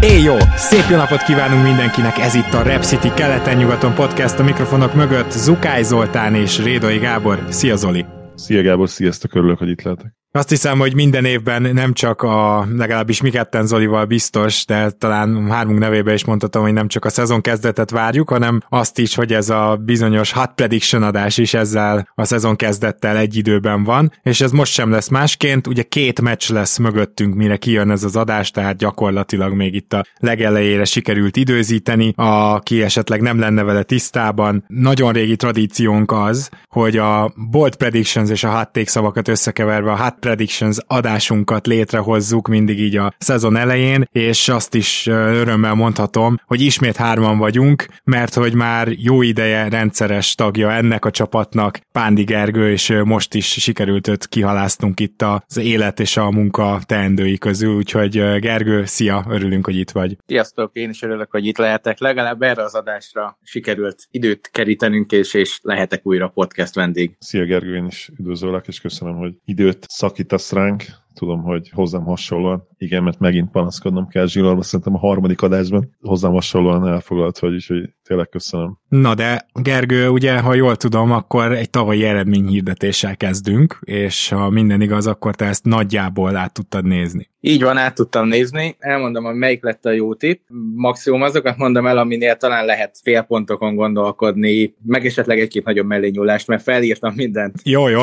Éj jó! Szép jó napot kívánunk mindenkinek, ez itt a Rep City keleten-nyugaton podcast a mikrofonok mögött Zukály Zoltán és Rédai Gábor. Szia Zoli! Szia Gábor, sziasztok, örülök, hogy itt lehetek. Azt hiszem, hogy minden évben nem csak a, legalábbis mi ketten Zolival biztos, de talán hármunk nevében is mondhatom, hogy nem csak a szezon kezdetet várjuk, hanem azt is, hogy ez a bizonyos hot prediction adás is ezzel a szezon kezdettel egy időben van, és ez most sem lesz másként, ugye két meccs lesz mögöttünk, mire kijön ez az adás, tehát gyakorlatilag még itt a legelejére sikerült időzíteni, aki esetleg nem lenne vele tisztában. Nagyon régi tradíciónk az, hogy a bold predictions és a hot take szavakat összekeverve a hot predictions adásunkat létrehozzuk mindig így a szezon elején, és azt is örömmel mondhatom, hogy ismét hárman vagyunk, mert hogy már jó ideje rendszeres tagja ennek a csapatnak Pándi Gergő, és most is sikerült őt kihaláztunk itt az élet és a munka teendői közül, úgyhogy Gergő, szia, örülünk, hogy itt vagy. Sziasztok, én is örülök, hogy itt lehetek. Legalább erre az adásra sikerült időt kerítenünk, és, és lehetek újra podcast vendég. Szia Gergő, én is üdvözöllek, és köszönöm, hogy időt szakítasz ránk. Tudom, hogy hozzám hasonlóan, igen, mert megint panaszkodnom kell Zsilorba, szerintem a harmadik adásban hozzám hasonlóan elfoglalt vagy, úgyhogy tényleg köszönöm. Na de Gergő, ugye, ha jól tudom, akkor egy tavalyi eredményhirdetéssel kezdünk, és ha minden igaz, akkor te ezt nagyjából át tudtad nézni. Így van, át tudtam nézni. Elmondom, hogy melyik lett a jó tipp. Maximum azokat mondom el, aminél talán lehet fél pontokon gondolkodni, meg esetleg egy-két nagyobb mellényúlást, mert felírtam mindent. Jó, jó.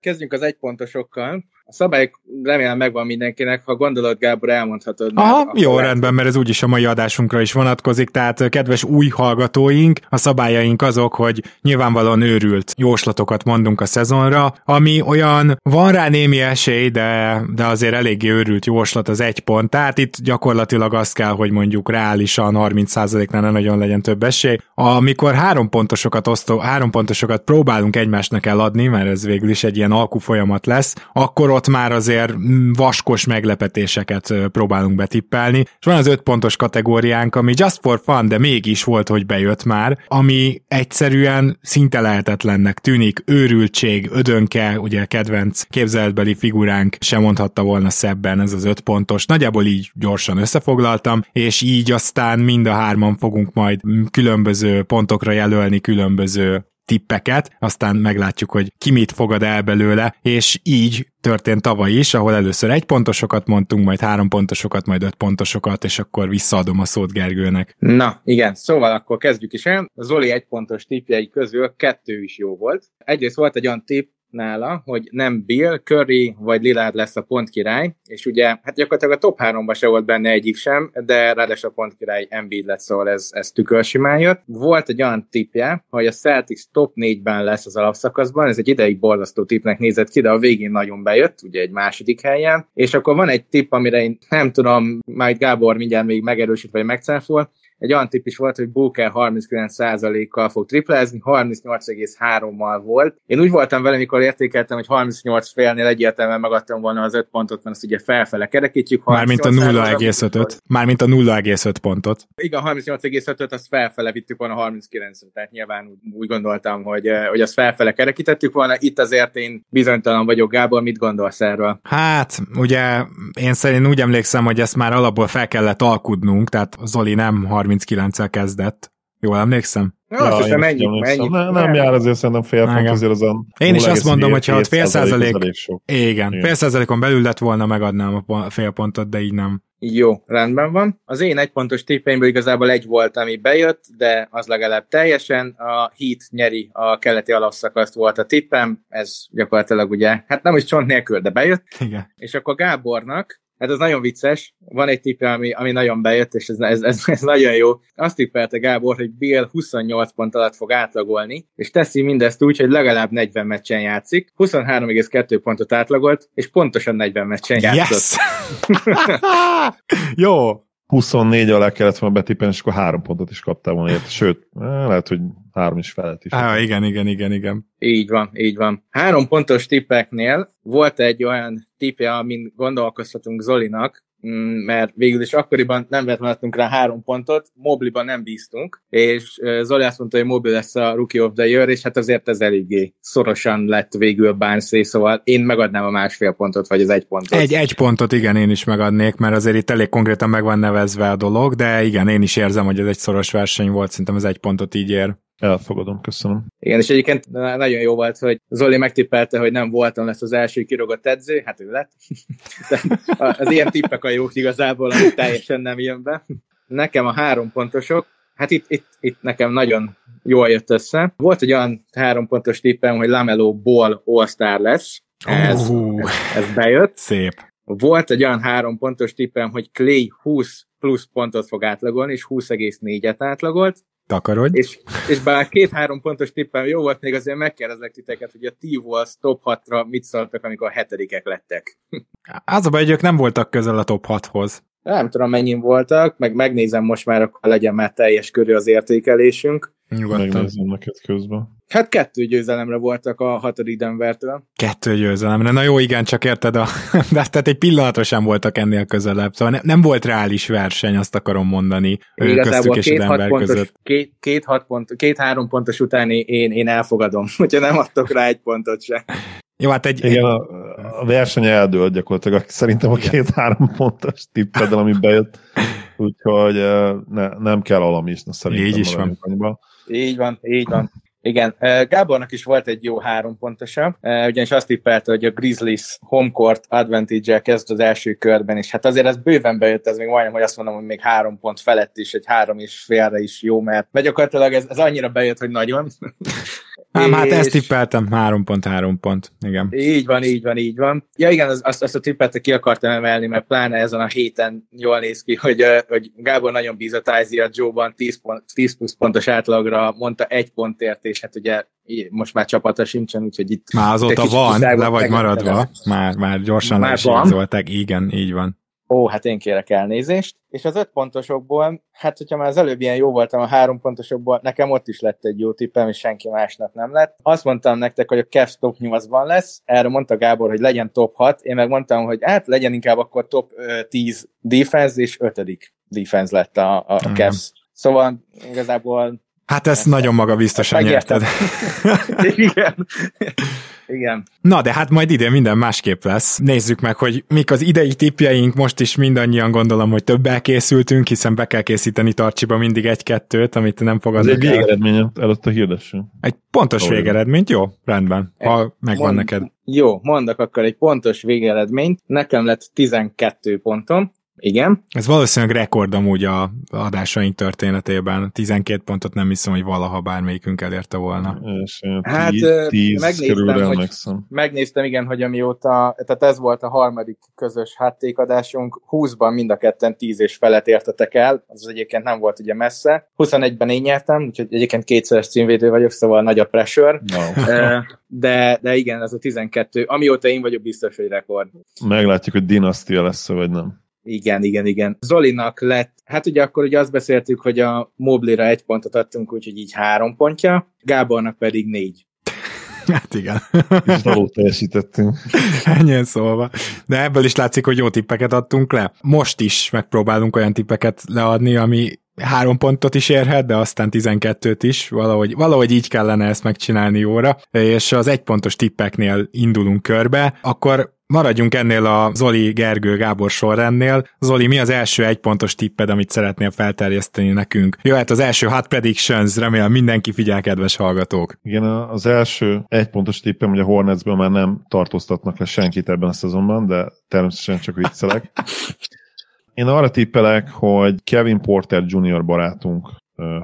Kezdjünk az egypontosokkal. A szabályok remélem megvan mindenkinek, ha gondolod, Gábor, elmondhatod. Aha, jó, lehet. rendben, mert ez úgyis a mai adásunkra is vonatkozik, tehát kedves új hallgatóink, a szabályaink azok, hogy nyilvánvalóan őrült jóslatokat mondunk a szezonra, ami olyan, van rá némi esély, de, de azért eléggé őrült jóslat az egy pont, tehát itt gyakorlatilag azt kell, hogy mondjuk reálisan 30%-nál ne nagyon legyen több esély. Amikor három pontosokat osztó, három pontosokat próbálunk egymásnak eladni, mert ez végül is egy ilyen alkú folyamat lesz, akkor ott már azért vaskos meglepetéseket próbálunk betippelni. És van az öt pontos kategóriánk, ami just for fun, de mégis volt, hogy bejött már, ami egyszerűen szinte lehetetlennek tűnik. Őrültség, ödönke, ugye kedvenc képzeletbeli figuránk sem mondhatta volna szebben ez az öt pontos. Nagyjából így gyorsan összefoglaltam, és így aztán mind a hárman fogunk majd különböző pontokra jelölni különböző tippeket, aztán meglátjuk, hogy ki mit fogad el belőle, és így történt tavaly is, ahol először egy pontosokat mondtunk, majd három pontosokat, majd öt pontosokat, és akkor visszaadom a szót Gergőnek. Na, igen, szóval akkor kezdjük is el. Zoli egy pontos tippjei közül kettő is jó volt. Egyrészt volt egy olyan tipp, nála, hogy nem Bill, Curry vagy Lillard lesz a pontkirály, és ugye, hát gyakorlatilag a top 3-ban se volt benne egyik sem, de ráadásul a pontkirály Embiid lett, szóval ez, ez tükörsimán jött. Volt egy olyan tippje, hogy a Celtics top 4-ben lesz az alapszakaszban, ez egy ideig borzasztó tippnek nézett ki, de a végén nagyon bejött, ugye egy második helyen, és akkor van egy tipp, amire én nem tudom, majd Gábor mindjárt még megerősít vagy megcáfol, egy olyan tipp is volt, hogy Booker 39%-kal fog triplázni, 38,3-mal volt. Én úgy voltam vele, mikor értékeltem, hogy 38 félnél egyértelműen megadtam volna az 5 pontot, mert azt ugye felfele kerekítjük. Mármint a 0,5-öt. Mármint a 0,5 pontot. Igen, 38,5-öt azt felfele vittük volna 39 tehát nyilván úgy gondoltam, hogy, eh, hogy azt felfele kerekítettük volna. Itt azért én bizonytalan vagyok, Gábor, mit gondolsz erről? Hát, ugye én szerint úgy emlékszem, hogy ezt már alapból fel kellett alkudnunk, tehát Zoli nem 39-el kezdett. Jól emlékszem? Na, azt Ja, hiszem, ennyi, ennyi. Ne, nem jár azért szerintem fél pont, azért az a Én is azt mondom, 0,7 hogy ha ott fél százalék-. Igen, fél százalékon belül lett volna, megadnám a fél pontot, de így nem. Jó, rendben van. Az én egypontos tippeimből igazából egy volt, ami bejött, de az legalább teljesen. A Heat nyeri a keleti alapszakaszt volt a tippem, ez gyakorlatilag ugye, hát nem is csont nélkül, de bejött. Igen. És akkor Gábornak, hát ez nagyon vicces, van egy tippe, ami, ami nagyon bejött, és ez, ez, ez, ez nagyon jó. Azt tippelte Gábor, hogy Bill 28 pont alatt fog átlagolni, és teszi mindezt úgy, hogy legalább 40 meccsen játszik, 23,2 pontot átlagolt, és pontosan 40 meccsen játszott. Yes! Jó, 24 alá kellett volna betippelni, és akkor három pontot is kaptál volna érte. Sőt, eh, lehet, hogy három is felett is. Á, igen, igen, igen, igen. Így van, így van. Három pontos tippeknél volt egy olyan tippje, amin gondolkoztatunk Zolinak, mert végül is akkoriban nem vettem rá három pontot, Mobliban nem bíztunk, és Zoli azt mondta, hogy Mobli lesz a Rookie of the Year, és hát azért ez eléggé szorosan lett végül Barnsley, szóval én megadnám a másfél pontot, vagy az egy pontot. Egy, egy pontot igen, én is megadnék, mert azért itt elég konkrétan meg van nevezve a dolog, de igen, én is érzem, hogy ez egy szoros verseny volt, szerintem ez egy pontot így ér. Elfogadom, köszönöm. Igen, és egyébként na- nagyon jó volt, hogy Zoli megtippelte, hogy nem voltam lesz az első kirogott edző, hát ő lett. De az ilyen tippek a jók igazából, ami teljesen nem jön be. Nekem a három pontosok, hát itt, itt, itt nekem nagyon jól jött össze. Volt egy olyan három pontos tippem, hogy Lamelo Ball All-Star lesz. Ez, Ú. ez, ez bejött. Szép. Volt egy olyan három pontos tippem, hogy Clay 20 plusz pontot fog átlagolni, és 20,4-et átlagolt. Takarodj. És, és bár két-három pontos tippem jó volt, még azért megkérdezlek titeket, hogy a T-Wolves top 6-ra mit szóltak, amikor a hetedikek lettek. Az a baj, hogy ők nem voltak közel a top 6-hoz. Nem tudom, mennyin voltak, meg megnézem most már, akkor legyen már teljes körű az értékelésünk. Nyugodtan. Megnézem neked közben. Hát kettő győzelemre voltak a hatodik Denvertől. Kettő győzelemre. Na jó, igen, csak érted, a, de tehát egy pillanatra sem voltak ennél közelebb. Szóval ne, nem volt reális verseny, azt akarom mondani, köztük Igazából és a két-hat Denver pontos, között. két, két, hat pont, két-három pontos után én, én elfogadom, hogyha nem adtok rá egy pontot se. Jó, hát egy, Igen, a, a verseny eldőlt gyakorlatilag. Szerintem a két-három pontos tippeddel, ami bejött. Úgyhogy ne, nem kell alamisna szerintem. Így is van. versenyben. Így van, így van. Igen, Gábornak is volt egy jó három pontosa, ugyanis azt tippelte, hogy a Grizzlies homecourt advantage-el kezd az első körben, és hát azért ez bőven bejött, ez még majdnem, hogy azt mondom, hogy még három pont felett is, egy három és félre is jó, mert, mert gyakorlatilag ez, ez annyira bejött, hogy nagyon. Ám hát ezt tippeltem, három pont, három pont. Igen. Így van, így van, így van. Ja igen, az- azt, azt a tippet ki akartam emelni, mert pláne ezen a héten jól néz ki, hogy, hogy Gábor nagyon bízott Isaiah Joe-ban 10, pont, 10 plusz pontos átlagra, mondta egy pontért, és hát ugye most már csapata sincsen, úgyhogy itt Már azóta van, le vagy maradva. Már, már gyorsan Már van? Igen, így van. Ó, hát én kérek elnézést. És az öt pontosokból, hát hogyha már az előbb ilyen jó voltam a három pontosokból, nekem ott is lett egy jó tippem, és senki másnak nem lett. Azt mondtam nektek, hogy a Cavs top 8-ban lesz, erre mondta Gábor, hogy legyen top 6, én meg mondtam, hogy hát legyen inkább akkor top ö, 10 defense, és ötödik defense lett a, a. Cavs. Szóval igazából Hát ezt nagyon magabiztosan megértem. nyerted. Igen. Igen. Na, de hát majd idén minden másképp lesz. Nézzük meg, hogy mik az idei tippjeink, most is mindannyian gondolom, hogy többel készültünk, hiszen be kell készíteni Tarcsiba mindig egy-kettőt, amit nem Ez fogadnak egy el. végeredmény előtt a hirdessünk. Egy pontos Olyan. végeredményt, jó? Rendben. Ha megvan Mond- neked. Jó, mondok akkor egy pontos végeredményt. Nekem lett 12 pontom. Igen. Ez valószínűleg rekord amúgy a adásaink történetében. 12 pontot nem hiszem, hogy valaha bármelyikünk elérte volna. És Hát, tíz, ö, tíz megnéztem, körülre hogy- emlékszem. Megnéztem, igen, hogy amióta, tehát ez volt a harmadik közös háttékadásunk, 20-ban mind a ketten 10 és felett értetek el, az egyébként nem volt ugye messze. 21-ben én nyertem, úgyhogy egyébként kétszeres címvédő vagyok, szóval nagy a pressure. No. De, de igen, ez a 12, amióta én vagyok biztos, hogy rekord. Meglátjuk, hogy dinasztia lesz vagy nem. Igen, igen, igen. Zolinak lett, hát ugye akkor ugye azt beszéltük, hogy a Moblira egy pontot adtunk, úgyhogy így három pontja, Gábornak pedig négy. Hát igen. És való teljesítettünk. Ennyi szólva. De ebből is látszik, hogy jó tippeket adtunk le. Most is megpróbálunk olyan tippeket leadni, ami három pontot is érhet, de aztán 12-t is, valahogy, valahogy így kellene ezt megcsinálni jóra, és az egypontos tippeknél indulunk körbe, akkor Maradjunk ennél a Zoli, Gergő, Gábor sorrendnél. Zoli, mi az első egypontos tipped, amit szeretnél felterjeszteni nekünk? Jöhet az első hot predictions, remélem mindenki figyel, kedves hallgatók. Igen, az első egypontos tippem, hogy a Hornetsből már nem tartóztatnak le senkit ebben a szezonban, de természetesen csak viccelek. Én arra tippelek, hogy Kevin Porter Jr. barátunk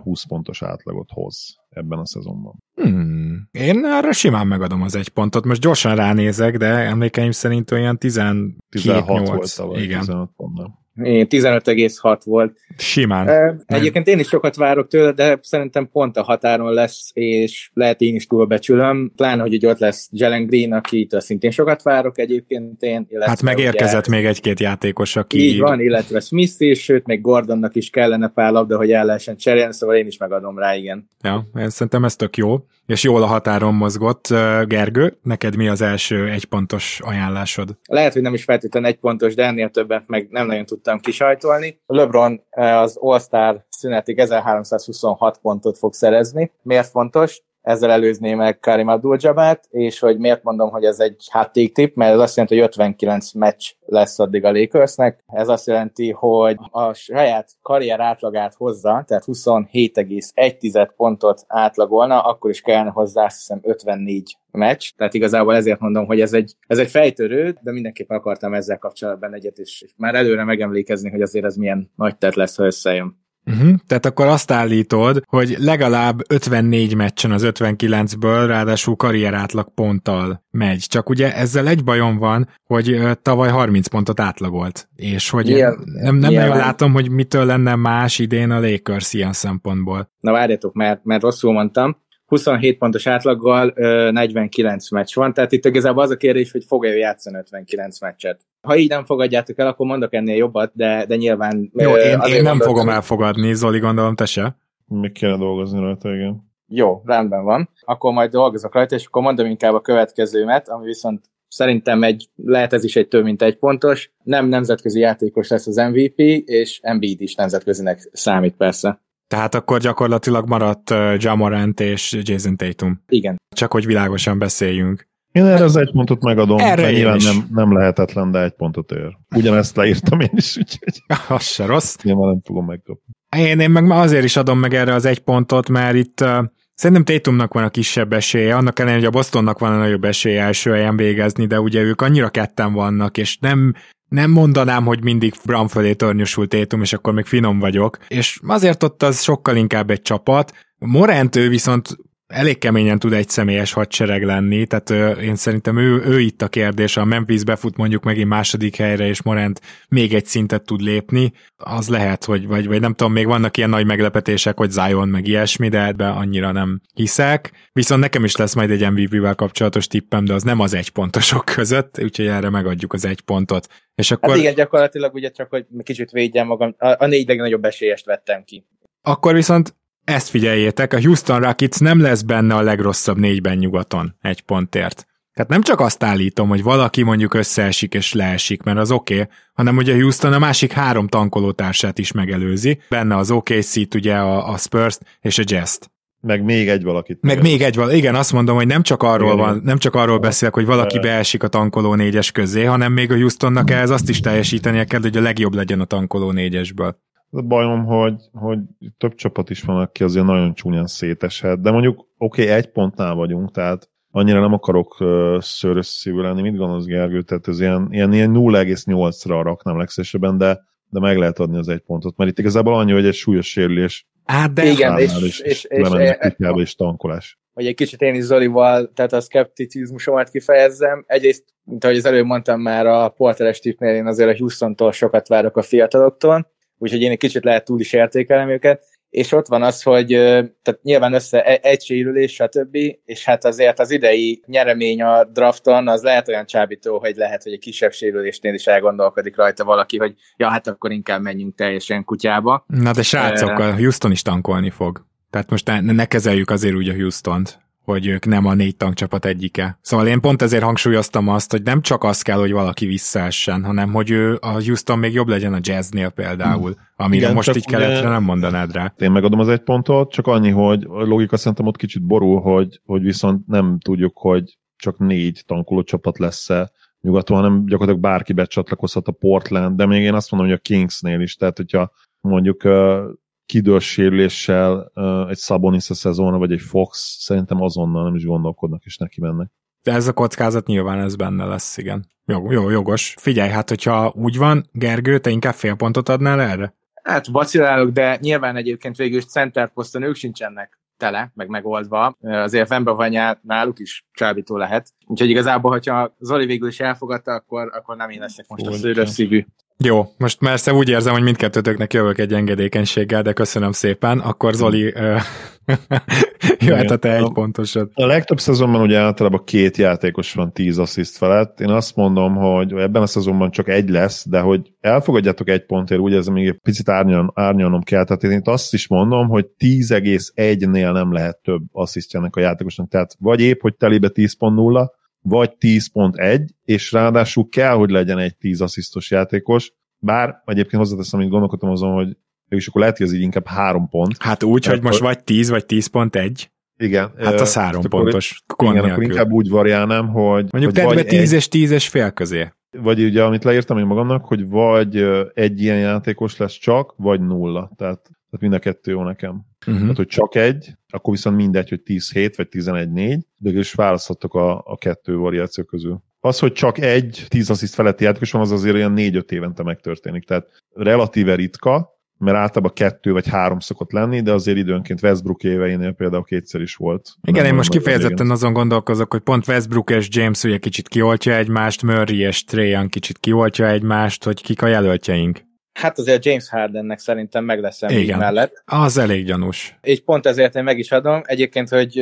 20 pontos átlagot hoz ebben a szezonban. Hmm. Én arra simán megadom az egy pontot. Most gyorsan ránézek, de emlékeim szerint olyan 16 volt tavaly, Igen. 15 pont nem. 15,6 volt. Simán. Egyébként én is sokat várok tőle, de szerintem pont a határon lesz, és lehet én is túlbecsülöm. Pláne, hogy ott lesz Jelen Green, akitől szintén sokat várok egyébként én. Hát megérkezett ugye, még egy-két játékos, aki... Így van, illetve Smith is, sőt, még Gordonnak is kellene pár labda, hogy el lehessen cserélni, szóval én is megadom rá, igen. Ja, én szerintem ez tök jó, és jól a határon mozgott. Gergő, neked mi az első egypontos ajánlásod? Lehet, hogy nem is feltétlenül egy pontos, de ennél többet meg nem nagyon tudtam kisajtolni. LeBron az All-Star szünetig 1326 pontot fog szerezni. Miért fontos? Ezzel előzné meg Karim abdul és hogy miért mondom, hogy ez egy tip, mert ez azt jelenti, hogy 59 meccs lesz addig a Lakersnek. Ez azt jelenti, hogy a saját karrier átlagát hozza, tehát 27,1 pontot átlagolna, akkor is kellene hozzá azt hiszem 54 meccs, tehát igazából ezért mondom, hogy ez egy, ez egy fejtörő, de mindenképpen akartam ezzel kapcsolatban egyet, és már előre megemlékezni, hogy azért ez milyen nagy tett lesz, ha összejön. Uh-huh. Tehát akkor azt állítod, hogy legalább 54 meccsen az 59-ből, ráadásul karrierátlag ponttal megy. Csak ugye ezzel egy bajom van, hogy tavaly 30 pontot átlagolt. És hogy ilyen, nem, nem nagyon látom, hogy mitől lenne más idén a Lakers ilyen szempontból. Na várjatok, mert, mert rosszul mondtam. 27 pontos átlaggal 49 meccs van, tehát itt igazából az a kérdés, hogy fog-e ő játszani 59 meccset. Ha így nem fogadjátok el, akkor mondok ennél jobbat, de, de nyilván... Jó, én, én nem fogom elfogadni, Zoli, gondolom, te se. Még kéne dolgozni rajta, igen. Jó, rendben van. Akkor majd dolgozok rajta, és akkor mondom inkább a következőmet, ami viszont szerintem egy, lehet ez is egy több mint egy pontos. Nem nemzetközi játékos lesz az MVP, és Embiid is nemzetközinek számít persze. Tehát akkor gyakorlatilag maradt Jamorant és Jason Tatum. Igen. Csak hogy világosan beszéljünk. Én erre az egy pontot megadom, erre nyilván nem, nem lehetetlen, de egy pontot ér. Ugyanezt leírtam én is, úgyhogy... az se rossz. Nyilván nem fogom megkapni. Én, én meg azért is adom meg erre az egy pontot, mert itt uh, Szerintem Tatumnak van a kisebb esélye, annak ellenére, hogy a Bostonnak van a nagyobb esélye első helyen végezni, de ugye ők annyira ketten vannak, és nem nem mondanám, hogy mindig Brown fölé tornyosult Tatum, és akkor még finom vagyok. És azért ott az sokkal inkább egy csapat. Morant ő viszont elég keményen tud egy személyes hadsereg lenni, tehát ö, én szerintem ő, ő itt a kérdés, a Memphis befut mondjuk megint második helyre, és Morant még egy szintet tud lépni, az lehet, hogy, vagy, vagy nem tudom, még vannak ilyen nagy meglepetések, hogy Zion meg ilyesmi, de ebbe annyira nem hiszek. Viszont nekem is lesz majd egy MVP-vel kapcsolatos tippem, de az nem az egy pontosok között, úgyhogy erre megadjuk az egy pontot. És akkor... Hát igen, gyakorlatilag ugye csak, hogy kicsit védjem magam, a, a négy legnagyobb esélyest vettem ki. Akkor viszont ezt figyeljétek, a Houston Rockets nem lesz benne a legrosszabb négyben nyugaton egy pontért. Tehát nem csak azt állítom, hogy valaki mondjuk összeesik és leesik, mert az oké, okay, hanem hogy a Houston a másik három tankolótársát is megelőzi. Benne az OKC-t, ugye a, a Spurs-t és a Jazz-t. Meg még egy valakit. Meg még egy valaki. Igen, azt mondom, hogy nem csak arról igen, van, nem csak arról beszélek, hogy valaki beesik a tankoló négyes közé, hanem még a Houstonnak ehhez azt is teljesítenie kell, hogy a legjobb legyen a tankoló négyesből. A bajom, hogy, hogy több csapat is van, aki azért nagyon csúnyán széteshet, de mondjuk oké, okay, egy pontnál vagyunk, tehát annyira nem akarok uh, szörös szívű lenni, mit gondolsz Gergő? Tehát ez ilyen, ilyen, ilyen 0,8-ra raknám legszívesebben, de, de meg lehet adni az egy pontot, mert itt igazából annyi, hogy egy súlyos sérülés. Hát de igen, és, és, és, és, és, és tankolás. Hogy egy kicsit én is Zolival, tehát a szkepticizmusomat kifejezzem. Egyrészt, mint ahogy az előbb mondtam már a porteres tipnél, én azért a Houston-tól sokat várok a fiataloktól, úgyhogy én egy kicsit lehet túl is értékelem őket, és ott van az, hogy tehát nyilván össze e, egy sérülés, stb., és hát azért az idei nyeremény a drafton az lehet olyan csábító, hogy lehet, hogy egy kisebb sérülésnél is elgondolkodik rajta valaki, hogy ja, hát akkor inkább menjünk teljesen kutyába. Na de srácok, a Houston is tankolni fog. Tehát most ne, ne kezeljük azért úgy a Houston-t hogy ők nem a négy tankcsapat egyike. Szóval én pont ezért hangsúlyoztam azt, hogy nem csak az kell, hogy valaki visszaessen, hanem hogy ő a Houston még jobb legyen a jazznél például, hmm. amire Igen, most így keletre nem mondanád rá. Én megadom az egy pontot, csak annyi, hogy a logika szerintem ott kicsit borul, hogy, hogy viszont nem tudjuk, hogy csak négy tankoló csapat lesz-e, nyugaton, hanem gyakorlatilag bárki becsatlakozhat a Portland, de még én azt mondom, hogy a Kingsnél is, tehát hogyha mondjuk kidős sérüléssel egy Sabonis a szezonra, vagy egy Fox, szerintem azonnal nem is gondolkodnak, és neki mennek. De ez a kockázat nyilván ez benne lesz, igen. Jó, jó, jogos. Figyelj, hát hogyha úgy van, Gergő, te inkább fél pontot adnál erre? Hát vacilálok, de nyilván egyébként végül is center poszton ők sincsenek tele, meg megoldva. Azért Vembavanyá náluk is csábító lehet. Úgyhogy igazából, hogyha Zoli végül is elfogadta, akkor, akkor nem én leszek most Úgy, a szőrös szívű. Jó, most persze úgy érzem, hogy mindkettőtöknek jövök egy engedékenységgel, de köszönöm szépen. Akkor Zoli jöhet a te egy pontosod. A legtöbb szezonban ugye általában két játékos van tíz assziszt felett. Én azt mondom, hogy ebben a szezonban csak egy lesz, de hogy elfogadjátok egy pontért, úgy ez még egy picit árnyalnom, árnyalnom kell. Tehát én itt azt is mondom, hogy 10,1-nél nem lehet több asszisztjának a játékosnak. Tehát vagy épp, hogy telibe 10.0, vagy 10.1, és ráadásul kell, hogy legyen egy 10 asszisztos játékos, bár egyébként hozzáteszem, amit gondolkodtam azon, hogy és akkor lehet, hogy ez így inkább három pont. Hát úgy, hogy most vagy 10, vagy 10.1. Igen. Hát az három pontos. Igen, akkor inkább úgy variálnám, hogy... Mondjuk tedd be 10 és 10 és fél közé. Vagy ugye, amit leírtam én magamnak, hogy vagy egy ilyen játékos lesz csak, vagy nulla. Tehát tehát mind a kettő jó nekem. Uh-huh. Tehát, hogy csak egy, akkor viszont mindegy, hogy 10-7 vagy 11-4, de is választhatok a, a kettő variáció közül. Az, hogy csak egy 10 assziszt feletti játékos van, az azért olyan 4-5 évente megtörténik. Tehát relatíve ritka, mert általában kettő vagy három szokott lenni, de azért időnként Westbrook éveinél például kétszer is volt. Igen, én most kifejezetten azon gondolkozok, hogy pont Westbrook és James ugye kicsit kioltja egymást, Murray és Trajan kicsit kioltja egymást, hogy kik a jelöltjeink. Hát azért James Hardennek szerintem meg lesz Igen. mellett. Az elég gyanús. És pont ezért én meg is adom. Egyébként, hogy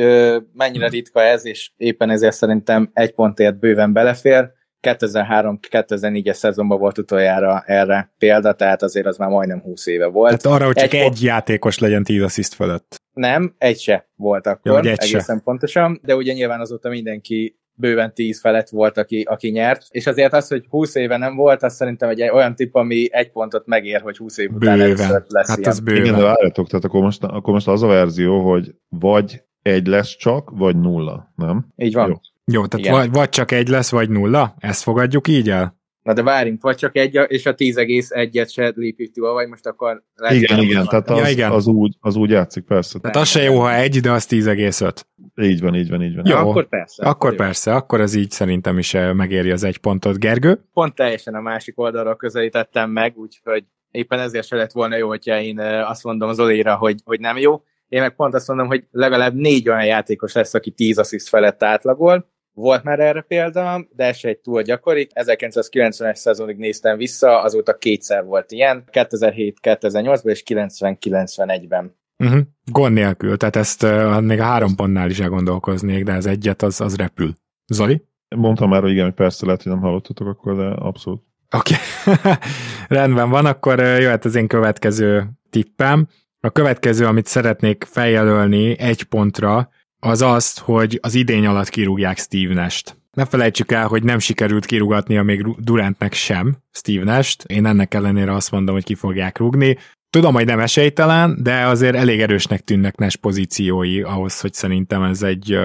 mennyire ritka ez, és éppen ezért szerintem egy pontért bőven belefér. 2003-2004-es szezonban volt utoljára erre példa, tehát azért az már majdnem 20 éve volt. Tehát arra, hogy csak egy, egy játékos legyen 10 assziszt fölött. Nem, egy se volt akkor, Jó, egy egészen se. pontosan, de ugye nyilván azóta mindenki bőven 10 felett volt, aki, aki nyert, és azért az, hogy 20 éve nem volt, az szerintem egy olyan tipp, ami egy pontot megér, hogy 20 év után bőven. lesz hát ilyen. Ez bőven. Igen, de várjatok, tehát akkor most, akkor most az a verzió, hogy vagy egy lesz csak, vagy nulla, nem? Így van. Jó, Jó tehát vagy, vagy csak egy lesz, vagy nulla? Ezt fogadjuk így el? Na de várjunk, vagy csak egy, és a 10,1-et se lépítő, vagy most akkor... Lehet, igen, igen, tehát az, ja, igen. Az, úgy, az úgy játszik, persze. Tehát az se jó, ha egy, de az 10,5. Így van, így van, így van. Jó, akkor persze. Akkor, akkor persze, akkor ez így szerintem is eh, megéri az egy pontot. Gergő? Pont teljesen a másik oldalra közelítettem meg, úgyhogy éppen ezért se lett volna jó, hogyha én eh, azt mondom Zolira, hogy, hogy nem jó. Én meg pont azt mondom, hogy legalább négy olyan játékos lesz, aki 10 assziszt felett átlagol, volt már erre példa, de ez se egy túl gyakori. 1990-es szezonig néztem vissza, azóta kétszer volt ilyen, 2007-2008-ban és 90-91-ben. Uh-huh. Gond nélkül, tehát ezt uh, még a három pontnál is elgondolkoznék, de ez egyet, az, az repül. Zoli? Mondtam már, hogy igen, hogy persze lehet, hogy nem hallottatok akkor, de abszolút. Oké, okay. rendben van, akkor jöhet az én következő tippem. A következő, amit szeretnék feljelölni egy pontra, az azt, hogy az idény alatt kirúgják Steve Nash-t. Ne felejtsük el, hogy nem sikerült kirúgatnia még Durantnek sem Steve Nash-t. Én ennek ellenére azt mondom, hogy ki fogják rúgni. Tudom, hogy nem esélytelen, de azért elég erősnek tűnnek Nash pozíciói ahhoz, hogy szerintem ez egy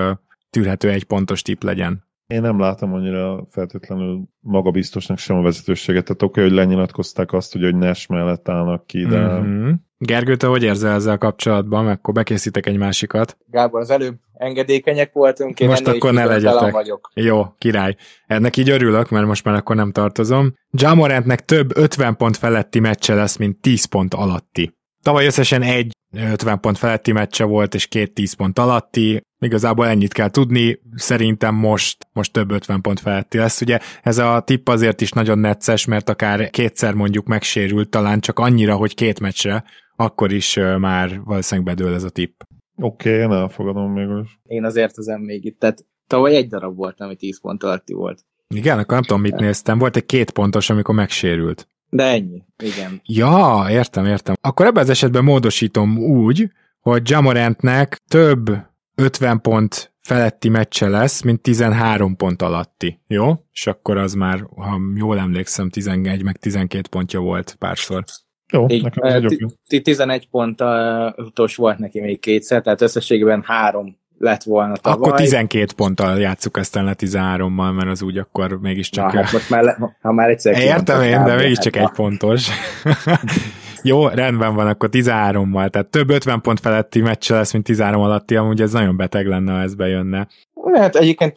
tűrhető egy pontos tip legyen. Én nem látom annyira feltétlenül magabiztosnak sem a vezetőséget. Tehát oké, hogy lenyilatkozták azt, hogy Nash mellett állnak ki, de... Mm-hmm. Gergő, te hogy érzel ezzel kapcsolatban? Akkor bekészítek egy másikat. Gábor, az előbb engedékenyek voltunk, én most akkor ne legyetek. Vagyok. Jó, király. Ennek így örülök, mert most már akkor nem tartozom. Jamorantnek több 50 pont feletti meccse lesz, mint 10 pont alatti. Tavaly összesen egy 50 pont feletti meccse volt, és két 10 pont alatti. Igazából ennyit kell tudni, szerintem most, most több 50 pont feletti lesz. Ugye ez a tipp azért is nagyon necces, mert akár kétszer mondjuk megsérült, talán csak annyira, hogy két meccsre, akkor is már valószínűleg bedől ez a tipp. Oké, okay, én elfogadom mégis. Én azért az még itt, tehát tavaly egy darab volt, ami 10 pont alatti volt. Igen, akkor nem tudom, mit néztem. Volt egy két pontos, amikor megsérült. De ennyi, igen. Ja, értem, értem. Akkor ebben az esetben módosítom úgy, hogy Jamorantnek több 50 pont feletti meccse lesz, mint 13 pont alatti. Jó? És akkor az már, ha jól emlékszem, 11 meg 12 pontja volt párszor. Jó, Így, nekem ez 11 pontos volt neki még kétszer, tehát összességében három lett volna tavaly. Akkor 12 ponttal játsszuk ezt le 13-mal, mert az úgy akkor mégiscsak... Na, hát most már, le, ha már egyszer Értem én, de mégiscsak hát egy pontos. Jó, rendben van, akkor 13-mal, tehát több 50 pont feletti meccse lesz, mint 13 alatti, amúgy ez nagyon beteg lenne, ha ez bejönne. Hát egyébként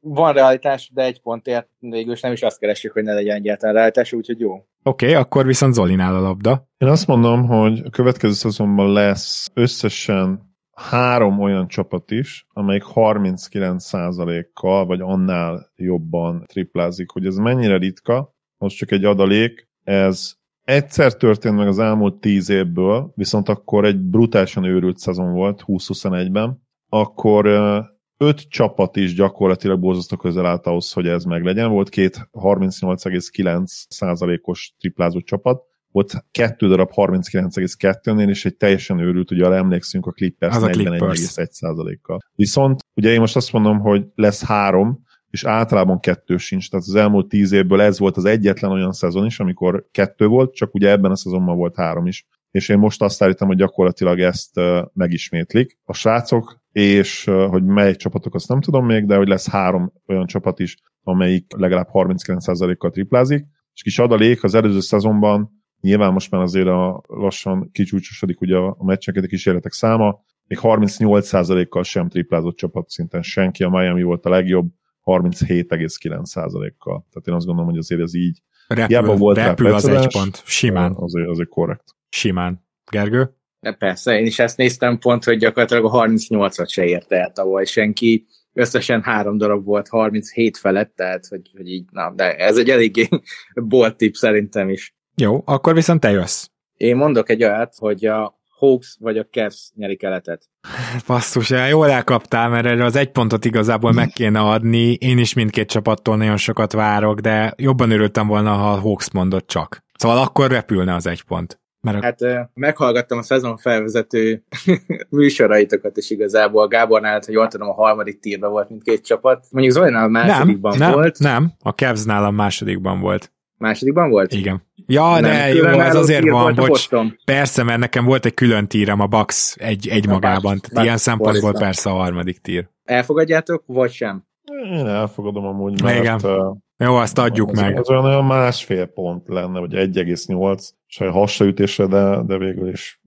van realitás, de egy pontért végül is nem is azt keresjük, hogy ne legyen egyáltalán realitás, úgyhogy jó. Oké, okay, akkor viszont Zolinál a labda. Én azt mondom, hogy a következő szezonban lesz összesen három olyan csapat is, amelyik 39%-kal vagy annál jobban triplázik. Hogy ez mennyire ritka, most csak egy adalék, ez egyszer történt meg az elmúlt tíz évből, viszont akkor egy brutálisan őrült szezon volt 2021-ben, akkor öt csapat is gyakorlatilag borzasztó közel állt ahhoz, hogy ez meglegyen. Volt két 38,9%-os triplázó csapat, volt kettő darab 39,2-nél, és egy teljesen őrült, ugye arra emlékszünk a Clippers 41,1%-kal. Viszont ugye én most azt mondom, hogy lesz három, és általában kettő sincs. Tehát az elmúlt tíz évből ez volt az egyetlen olyan szezon is, amikor kettő volt, csak ugye ebben a szezonban volt három is. És én most azt állítom, hogy gyakorlatilag ezt megismétlik. A srácok, és hogy melyik csapatok, azt nem tudom még, de hogy lesz három olyan csapat is, amelyik legalább 39%-kal triplázik. És kis adalék az előző szezonban Nyilván most már azért a lassan kicsúcsosodik ugye a meccseket, a kísérletek száma, még 38%-kal sem triplázott csapat szinten senki, a Miami volt a legjobb, 37,9%-kal. Tehát én azt gondolom, hogy azért ez így. Repül, volt repül az egy pont, simán. Azért, azért korrekt. Simán. Gergő? De persze, én is ezt néztem pont, hogy gyakorlatilag a 38-at se érte el tavaly senki. Összesen három darab volt 37 felett, tehát hogy, hogy így, na, de ez egy eléggé bolt tip szerintem is. Jó, akkor viszont te jössz. Én mondok egy olyat, hogy a Hawks vagy a Cavs nyeri keletet. Basszus, jól elkaptál, mert erre az egy pontot igazából meg kéne adni. Én is mindkét csapattól nagyon sokat várok, de jobban örültem volna, ha a Hawks mondott csak. Szóval akkor repülne az egy pont. Mert a... Hát meghallgattam a szezon felvezető műsoraitokat is igazából. Gábornál, hogy jól tudom, a harmadik tírben volt mindkét csapat. Mondjuk Zolinál a másodikban nem, volt. Nem, nem, a Cavs-nál a másodikban volt. Másodikban volt? Igen. Ja, nem, de jó, ez azért van, bocs. Persze, mert nekem volt egy külön tírem a Bax egy, egy a magában. Bax, ilyen szempontból persze a harmadik tír. Elfogadjátok, vagy sem? Én elfogadom amúgy, mert... Igen. Uh, jó, azt adjuk az, meg. Az olyan, olyan másfél pont lenne, vagy 1,8, és a hasraütésre, de, de végül is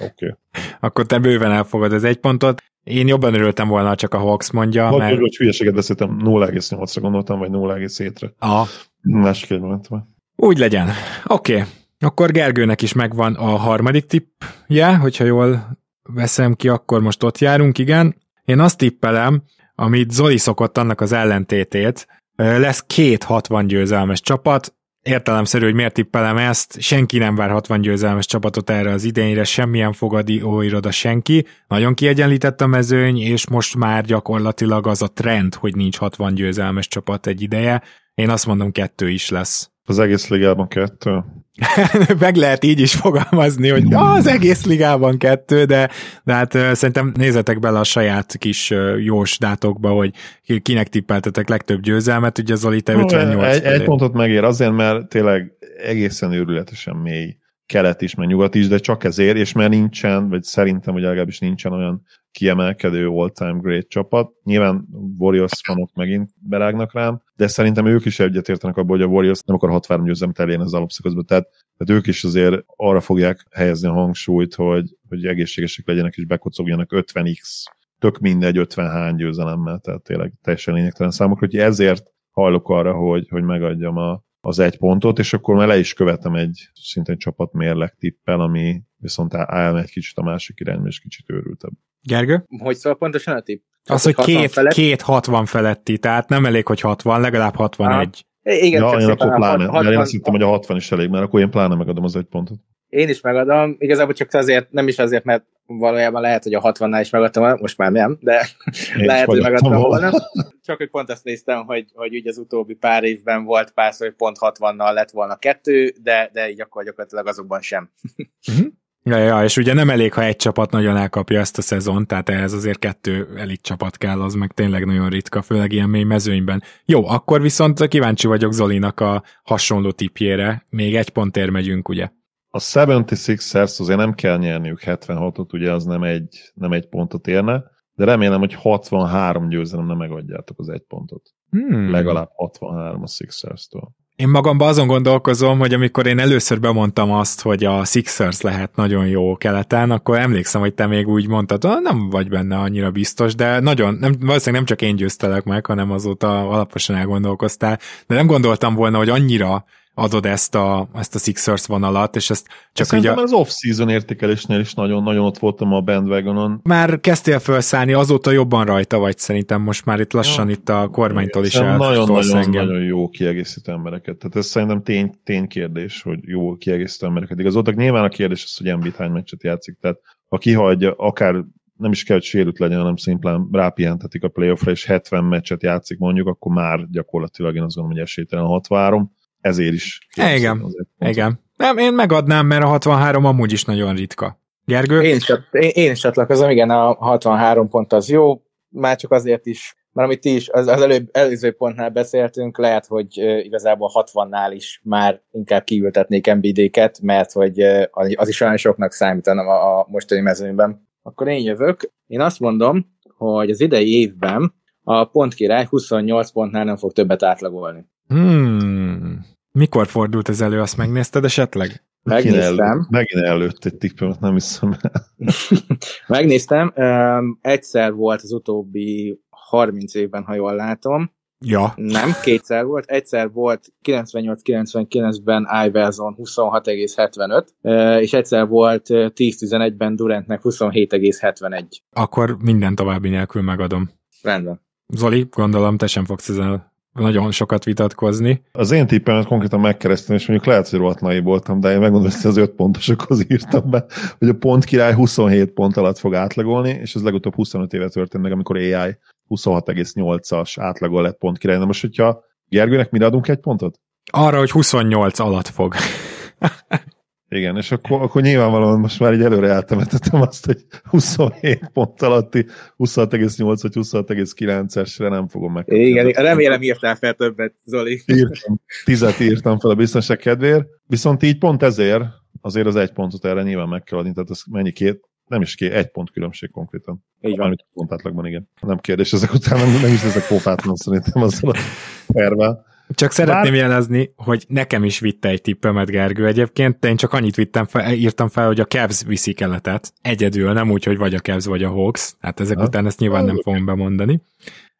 oké. Okay. Akkor te bőven elfogad az egy pontot. Én jobban örültem volna, csak a Hawks mondja. Hogy, mert... hogy hülyeséget beszéltem, 0,8-ra gondoltam, vagy 0,7-re. Aha. Másik egy momentum. Úgy legyen. Oké. Okay. Akkor Gergőnek is megvan a harmadik tippje, hogyha jól veszem ki, akkor most ott járunk, igen. Én azt tippelem, amit Zoli szokott annak az ellentétét, lesz két 60 győzelmes csapat, értelemszerű, hogy miért tippelem ezt, senki nem vár 60 győzelmes csapatot erre az idényre, semmilyen fogadi óiroda senki, nagyon kiegyenlített a mezőny, és most már gyakorlatilag az a trend, hogy nincs 60 győzelmes csapat egy ideje, én azt mondom kettő is lesz. Az egész ligában kettő? Meg lehet így is fogalmazni, hogy az egész ligában kettő, de, de hát szerintem nézzetek bele a saját kis jós dátokba, hogy kinek tippeltetek legtöbb győzelmet, ugye Zoli, te 58 egy, egy pontot megér azért, mert tényleg egészen őrületesen mély kelet is, meg nyugat is, de csak ezért, és mert nincsen, vagy szerintem, hogy legalábbis nincsen olyan kiemelkedő all-time great csapat. Nyilván Warriors fanok megint berágnak rám, de szerintem ők is egyetértenek abban, hogy a Warriors nem akar 63 győzelmet elérni az alapszakaszban, tehát, tehát ők is azért arra fogják helyezni a hangsúlyt, hogy, hogy egészségesek legyenek és bekocogjanak 50x, tök mindegy 50 hány győzelemmel, tehát tényleg teljesen lényegtelen számokra, hogy ezért hajlok arra, hogy, hogy megadjam a, az egy pontot, és akkor már le is követem egy szintén csapat mérleg tippel, ami viszont elmegy egy kicsit a másik irányba, és kicsit őrültebb. Gergő? Hogy szól pontosan a tipp? Az, hogy két, felett? két 60 feletti, tehát nem elég, hogy 60, legalább 61. Ah, igen, ja, én akkor pláne, 60, én azt hittem, hogy a 60 is elég, mert akkor én pláne megadom az egy pontot. Én is megadom, igazából csak azért, nem is azért, mert valójában lehet, hogy a 60-nál is megadtam, most már nem, de én lehet, hogy megadtam volna. Csak hogy pont azt néztem, hogy, hogy ugye az utóbbi pár évben volt pár hogy pont 60-nal lett volna kettő, de, de így akkor gyakorlatilag azokban sem. Mhm. Ja, ja, és ugye nem elég, ha egy csapat nagyon elkapja ezt a szezon, tehát ehhez azért kettő elit csapat kell, az meg tényleg nagyon ritka, főleg ilyen mély mezőnyben. Jó, akkor viszont kíváncsi vagyok Zolinak a hasonló tipjére. Még egy pontért megyünk, ugye? A 76ers azért nem kell nyerniük 76-ot, ugye az nem egy, nem egy pontot érne, de remélem, hogy 63 győzelem nem megadjátok az egy pontot. Hmm. Legalább 63 a Sixers-től. Én magamban azon gondolkozom, hogy amikor én először bemondtam azt, hogy a Sixers lehet nagyon jó keleten, akkor emlékszem, hogy te még úgy mondtad, ah, nem vagy benne annyira biztos, de nagyon, nem, valószínűleg nem csak én győztelek meg, hanem azóta alaposan elgondolkoztál, de nem gondoltam volna, hogy annyira adod ezt a, ezt a Sixers vonalat, és ezt csak Szerintem ugye... az off-season értékelésnél is nagyon-nagyon ott voltam a bandwagonon. Már kezdtél felszállni, azóta jobban rajta vagy szerintem most már itt lassan ja. itt a kormánytól is Nagyon-nagyon jó kiegészítő embereket. Tehát ez szerintem tény, ténykérdés, hogy jó kiegészítő embereket igazoltak. Nyilván a kérdés az, hogy Embiid hány meccset játszik, tehát ha kihagyja, akár nem is kell, hogy sérült legyen, hanem szimplán rápihentetik a playoffra, és 70 meccset játszik mondjuk, akkor már gyakorlatilag én azt gondolom, hogy esélytelen a 63 ezért is. Igen, igen. Nem, én megadnám, mert a 63 amúgy is nagyon ritka. Gergő? Én is, én, én is csatlakozom, igen, a 63 pont az jó, már csak azért is, mert amit ti is az, az előbb, előző pontnál beszéltünk, lehet, hogy uh, igazából 60-nál is már inkább kiültetnék MBD-ket, mert hogy uh, az is olyan soknak számítana a, a mostani mezőnyben. Akkor én jövök. Én azt mondom, hogy az idei évben a pontkirály 28 pontnál nem fog többet átlagolni. Hmm. Mikor fordult ez elő, azt megnézted esetleg? Megnéztem. Megint előtt egy tippemet, nem hiszem Megnéztem. Um, egyszer volt az utóbbi 30 évben, ha jól látom. Ja. Nem, kétszer volt. Egyszer volt 98-99-ben Iverson 26,75, és egyszer volt 10-11-ben Durantnek 27,71. Akkor minden további nélkül megadom. Rendben. Zoli, gondolom te sem fogsz ezzel nagyon sokat vitatkozni. Az én tippemet konkrétan megkeresztem, és mondjuk lehet, hogy rohadt voltam, de én megmondom, hogy az öt pontosokhoz írtam be, hogy a pont király 27 pont alatt fog átlagolni, és ez legutóbb 25 éve történt meg, amikor AI 26,8-as átlagol lett pont király. Na most, hogyha Gergőnek mire adunk egy pontot? Arra, hogy 28 alatt fog. Igen, és akkor, akkor nyilvánvalóan most már így előre eltemetettem azt, hogy 27 pont alatti 26,8 vagy 26,9-esre nem fogom meg. Igen, remélem írtál fel többet, Zoli. Írtam, tizet írtam fel a biztonság kedvéért, viszont így pont ezért azért az egy pontot erre nyilván meg kell adni, tehát ez mennyi két, nem is két, egy pont különbség konkrétan. Így van. Amit pont átlagban, igen. Nem kérdés, ezek után nem, nem is ezek pofátlan szerintem azzal a tervel. Csak szeretném Bár... jelezni, hogy nekem is vitte egy tippemet Gergő egyébként, de én csak annyit vittem fel, írtam fel, hogy a Cavs viszi keletet. Egyedül, nem úgy, hogy vagy a Cavs, vagy a Hawks. Hát ezek ha? után ezt nyilván nem fogom bemondani.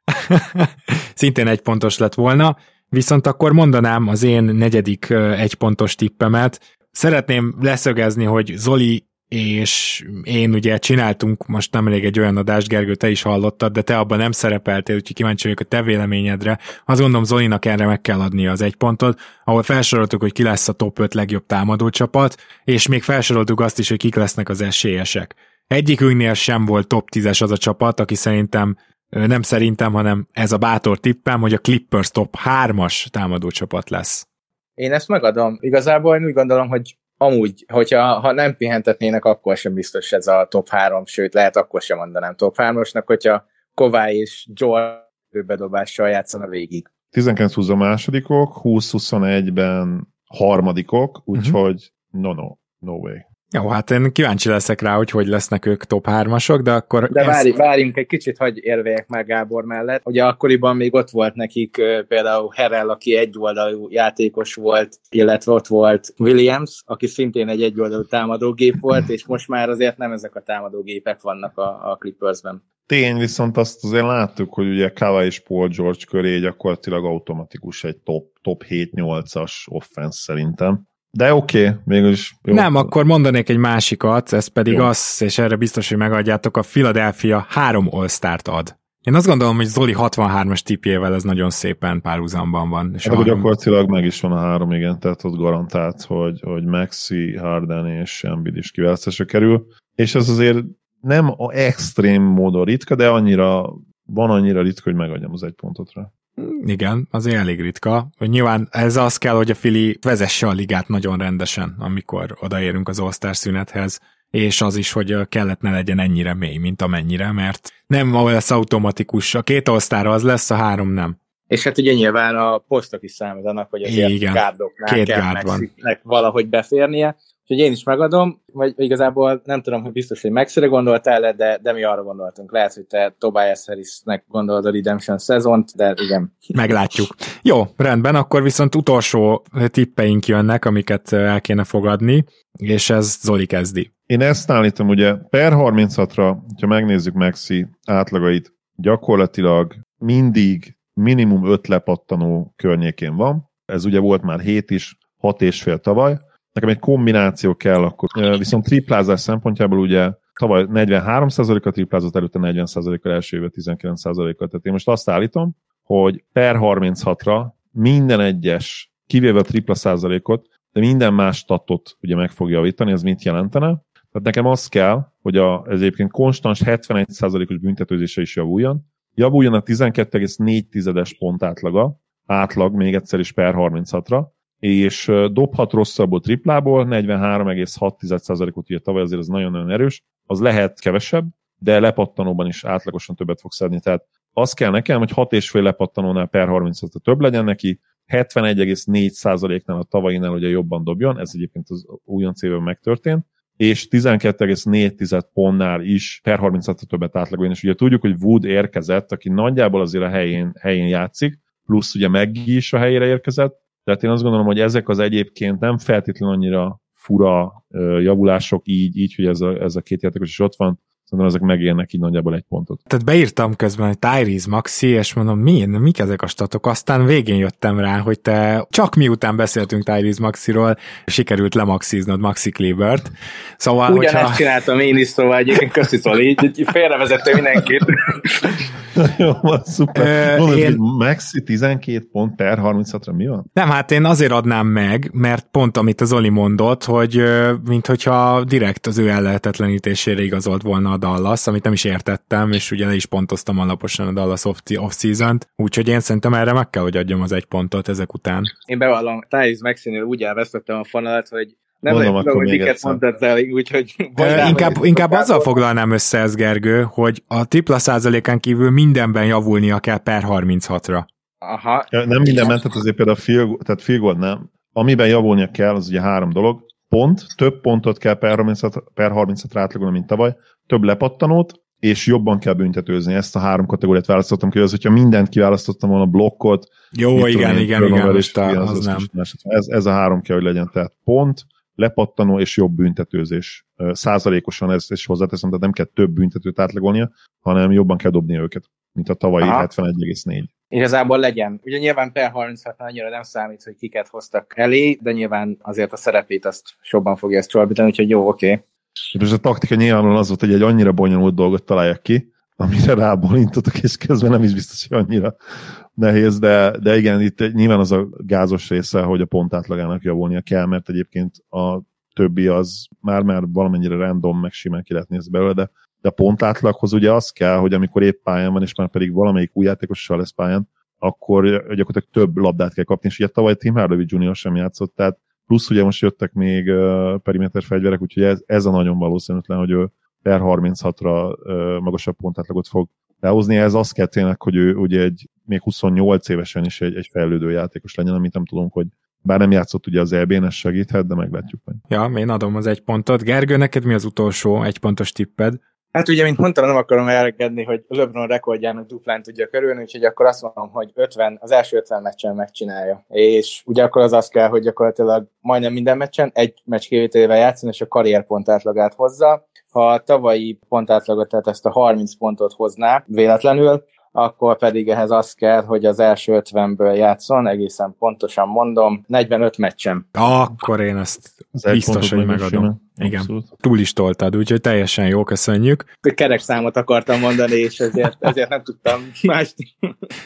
Szintén egy pontos lett volna, viszont akkor mondanám az én negyedik egypontos tippemet. Szeretném leszögezni, hogy Zoli és én ugye csináltunk most nemrég egy olyan adást, Gergő, te is hallottad, de te abban nem szerepeltél, úgyhogy kíváncsi vagyok a te véleményedre. Azt gondolom Zolinak erre meg kell adni az egy pontot, ahol felsoroltuk, hogy ki lesz a top 5 legjobb támadó csapat, és még felsoroltuk azt is, hogy kik lesznek az esélyesek. Egyikünknél sem volt top 10-es az a csapat, aki szerintem nem szerintem, hanem ez a bátor tippem, hogy a Clippers top 3-as támadó csapat lesz. Én ezt megadom. Igazából én úgy gondolom, hogy amúgy, hogyha ha nem pihentetnének, akkor sem biztos ez a top 3, sőt, lehet akkor sem mondanám top 3-osnak, hogyha Kovály és Joel bedobással játszana végig. 19-20 a másodikok, 20-21-ben harmadikok, úgyhogy uh-huh. no, no, no way. Jó, hát én kíváncsi leszek rá, hogy hogy lesznek ők top 3-asok, de akkor... De ezt... várjunk egy kicsit, hogy érveljek meg Gábor mellett. Ugye akkoriban még ott volt nekik például Herrell, aki egyoldalú játékos volt, illetve ott volt Williams, aki szintén egy egyoldalú támadógép volt, és most már azért nem ezek a támadógépek vannak a, a Clippersben. Tény, viszont azt azért láttuk, hogy ugye Kava és Paul George köré gyakorlatilag automatikus egy top, top 7-8-as offense szerintem. De oké, okay, mégis jó. Nem, akkor mondanék egy másikat, ez pedig jó. az, és erre biztos, hogy megadjátok, a Philadelphia három all ad. Én azt gondolom, hogy Zoli 63-as tipjével ez nagyon szépen párhuzamban van. És hát három... gyakorlatilag meg is van a három, igen, tehát ott garantált, hogy, hogy Maxi, Harden és Embiid is kiválasztásra kerül. És ez azért nem a extrém módon ritka, de annyira van annyira ritka, hogy megadjam az egy pontot rá. Igen, azért elég ritka. Nyilván ez az kell, hogy a Fili vezesse a ligát nagyon rendesen, amikor odaérünk az all szünethez, és az is, hogy kellett ne legyen ennyire mély, mint amennyire, mert nem lesz automatikus. A két all az lesz, a három nem. És hát ugye nyilván a posztok is számítanak, hogy azért Igen, gárdoknál két kell gárd van. valahogy beférnie. Úgyhogy én is megadom, vagy igazából nem tudom, hogy biztos, hogy Maxire gondoltál de, de mi arra gondoltunk. Lehet, hogy te Tobias Harrisnek gondolod a Redemption szezont, de igen. Meglátjuk. Jó, rendben, akkor viszont utolsó tippeink jönnek, amiket el kéne fogadni, és ez Zoli kezdi. Én ezt állítom, ugye per 36-ra, ha megnézzük Maxi átlagait, gyakorlatilag mindig minimum 5 lepattanó környékén van. Ez ugye volt már 7 is, 6 és fél tavaly. Nekem egy kombináció kell akkor. Viszont triplázás szempontjából ugye tavaly 43%-a triplázott, előtte 40%-a első éve 19%-a. Tehát én most azt állítom, hogy per 36-ra minden egyes, kivéve a tripla százalékot, de minden más statot ugye meg fogja javítani, ez mit jelentene? Tehát nekem az kell, hogy a, ez egyébként konstans 71%-os büntetőzése is javuljon, javuljon a 12,4-es pont átlaga, átlag még egyszer is per 36-ra, és dobhat rosszabbul triplából, 43,6%-ot ugye tavaly, azért ez nagyon-nagyon erős, az lehet kevesebb, de lepattanóban is átlagosan többet fog szedni. Tehát az kell nekem, hogy 6,5 lepattanónál per 36 több legyen neki, 71,4%-nál a tavainál ugye jobban dobjon, ez egyébként az újonc évben megtörtént, és 12,4 pontnál is per 36 többet átlagoljon, és ugye tudjuk, hogy Wood érkezett, aki nagyjából azért a helyén, helyén játszik, plusz ugye Meggi is a helyére érkezett, tehát én azt gondolom, hogy ezek az egyébként nem feltétlenül annyira fura javulások így, így hogy ez a, ez a két játékos is ott van, Szerintem ezek megérnek így nagyjából egy pontot. Tehát beírtam közben, hogy Tyrese Maxi, és mondom, mi, mik ezek a statok? Aztán végén jöttem rá, hogy te csak miután beszéltünk Tyrese Maxiról, sikerült lemaxiznod Maxi Klebert. Szóval, Ugyanezt hogyha... csináltam én is, szóval egyébként köszi Zoli, így, így félrevezettem mindenkit. Jó, van, szuper. Mondod, én... hogy Maxi 12 pont per 36-ra mi van? Nem, hát én azért adnám meg, mert pont amit az Zoli mondott, hogy mint hogyha direkt az ő ellehetetlenítésére igazolt volna a Dallas, amit nem is értettem, és ugye le is pontoztam alaposan a Dallas off-season-t, úgyhogy én szerintem erre meg kell, hogy adjam az egy pontot ezek után. Én bevallom, Thais Maxinél úgy elvesztettem a fonalat, hogy nem Mondom, tudom, hogy miket mondtad el, úgyhogy... E, inkább, inkább azzal foglalnám össze ez, Gergő, hogy a tripla százalékán kívül mindenben javulnia kell per 36-ra. Aha. Ja, nem mindenben, tehát azért például a field, tehát field goal nem. Amiben javulnia kell, az ugye három dolog. Pont, több pontot kell per 36, per 36 átlagolni, mint tavaly, több lepattanót, és jobban kell büntetőzni. Ezt a három kategóriát választottam ki, az, hogyha mindent kiválasztottam volna, blokkot, jó, igen, tudom, igen, igen, és az, az, az nem. Ez, ez a három kell, hogy legyen, tehát pont, lepattanó és jobb büntetőzés. Százalékosan ezt is hozzáteszem, tehát nem kell több büntetőt átlagolnia, hanem jobban kell dobni őket, mint a tavalyi 71,4. Igazából legyen. Ugye nyilván per 36 annyira nem számít, hogy kiket hoztak elé, de nyilván azért a szerepét azt jobban fogja ezt csorbítani, úgyhogy jó, oké. Okay. És a taktika nyilvánvalóan az volt, hogy egy annyira bonyolult dolgot találják ki, amire rábólintottak, és közben nem is biztos, hogy annyira nehéz, de, de igen, itt nyilván az a gázos része, hogy a pont átlagának javulnia kell, mert egyébként a többi az már-már valamennyire random, meg simán ki lehet nézni belőle, de, de pont átlaghoz ugye az kell, hogy amikor épp pályán van, és már pedig valamelyik új játékossal lesz pályán, akkor gyakorlatilag több labdát kell kapni, és ugye tavaly Tim Hardaway Jr. sem játszott, tehát plusz ugye most jöttek még uh, perimeter fegyverek, úgyhogy ez, ez a nagyon valószínűtlen, hogy ő per 36-ra uh, magasabb pontátlagot fog lehozni. Ez azt kell tényleg, hogy ő ugye egy még 28 évesen is egy, egy fejlődő játékos legyen, amit nem tudom, hogy bár nem játszott ugye az EB-n, ez segíthet, de meglátjuk meg. Ja, én adom az egy pontot. Gergő, neked mi az utolsó egy pontos tipped? Hát ugye, mint mondtam, nem akarom elkedni, hogy LeBron rekordjának duplán tudja körülni, úgyhogy akkor azt mondom, hogy 50, az első 50 meccsen megcsinálja. És ugye akkor az az kell, hogy gyakorlatilag majdnem minden meccsen egy meccs kivételével játszani, és a karrierpont átlagát hozza. Ha a tavalyi pontátlagot, tehát ezt a 30 pontot hozná véletlenül, akkor pedig ehhez az kell, hogy az első 50-ből játszon, egészen pontosan mondom, 45 meccsem. Akkor én ezt az biztos, hogy megadom. Igen, Abszolút. túl is toltad, úgyhogy teljesen jó, köszönjük. Kerek számot akartam mondani, és ezért, ezért nem tudtam mást.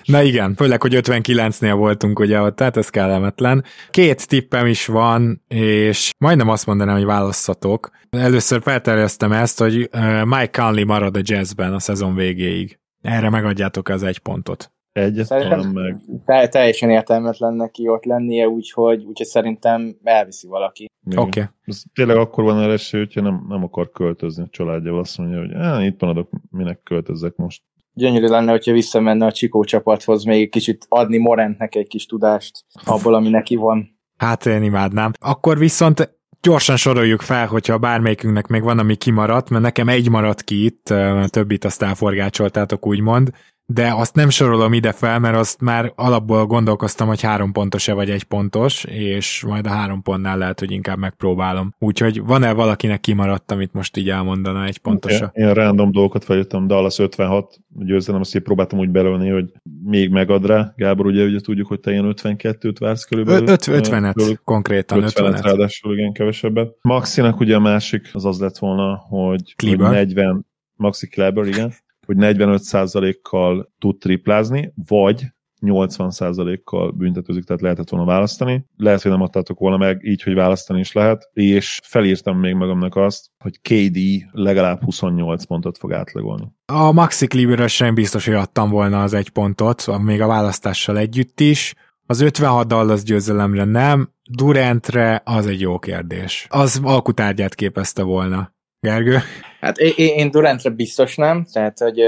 Na igen, főleg, hogy 59-nél voltunk ugye ott, tehát ez kellemetlen. Két tippem is van, és majdnem azt mondanám, hogy választhatok. Először felterjesztem ezt, hogy Mike Conley marad a jazzben a szezon végéig. Erre megadjátok az egy pontot. Egyet meg. Te, teljesen értelmetlen neki ott lennie, úgyhogy, úgyhogy szerintem elviszi valaki. Oké. Okay. Ez tényleg akkor van esély, hogyha nem, nem akar költözni a családja, azt mondja, hogy eh, itt maradok, minek költözzek most. Gyönyörű lenne, hogyha visszamenne a Csikó csapathoz, még kicsit adni Morentnek egy kis tudást abból, ami neki van. Hát én imádnám. Akkor viszont gyorsan soroljuk fel, hogyha bármelyikünknek még van, ami kimaradt, mert nekem egy maradt ki itt, többit azt elforgácsoltátok, úgymond de azt nem sorolom ide fel, mert azt már alapból gondolkoztam, hogy három pontos-e vagy egy pontos, és majd a három pontnál lehet, hogy inkább megpróbálom. Úgyhogy van-e valakinek kimaradt, amit most így elmondana egy pontosra? Én, én random dolgokat feljöttem, Dallas 56 győzelem, azt így próbáltam úgy belőni, hogy még megad rá. Gábor, ugye, ugye tudjuk, hogy te ilyen 52-t vársz körülbelül. 50-et konkrétan. 50-et, 50-et ráadásul igen kevesebbet. Maxinak ugye a másik az az lett volna, hogy, hogy 40, Maxi Kleber, igen, hogy 45%-kal tud triplázni, vagy 80%-kal büntetőzik, tehát lehetett volna választani. Lehet, hogy nem adtátok volna meg, így, hogy választani is lehet, és felírtam még magamnak azt, hogy KD legalább 28 pontot fog átlagolni. A Maxi Cleaver sem biztos, hogy adtam volna az egy pontot, még a választással együtt is. Az 56 Dallas győzelemre nem, Durantre az egy jó kérdés. Az alkutárgyát képezte volna. Gergő? Hát én, én Durantre biztos nem, tehát hogy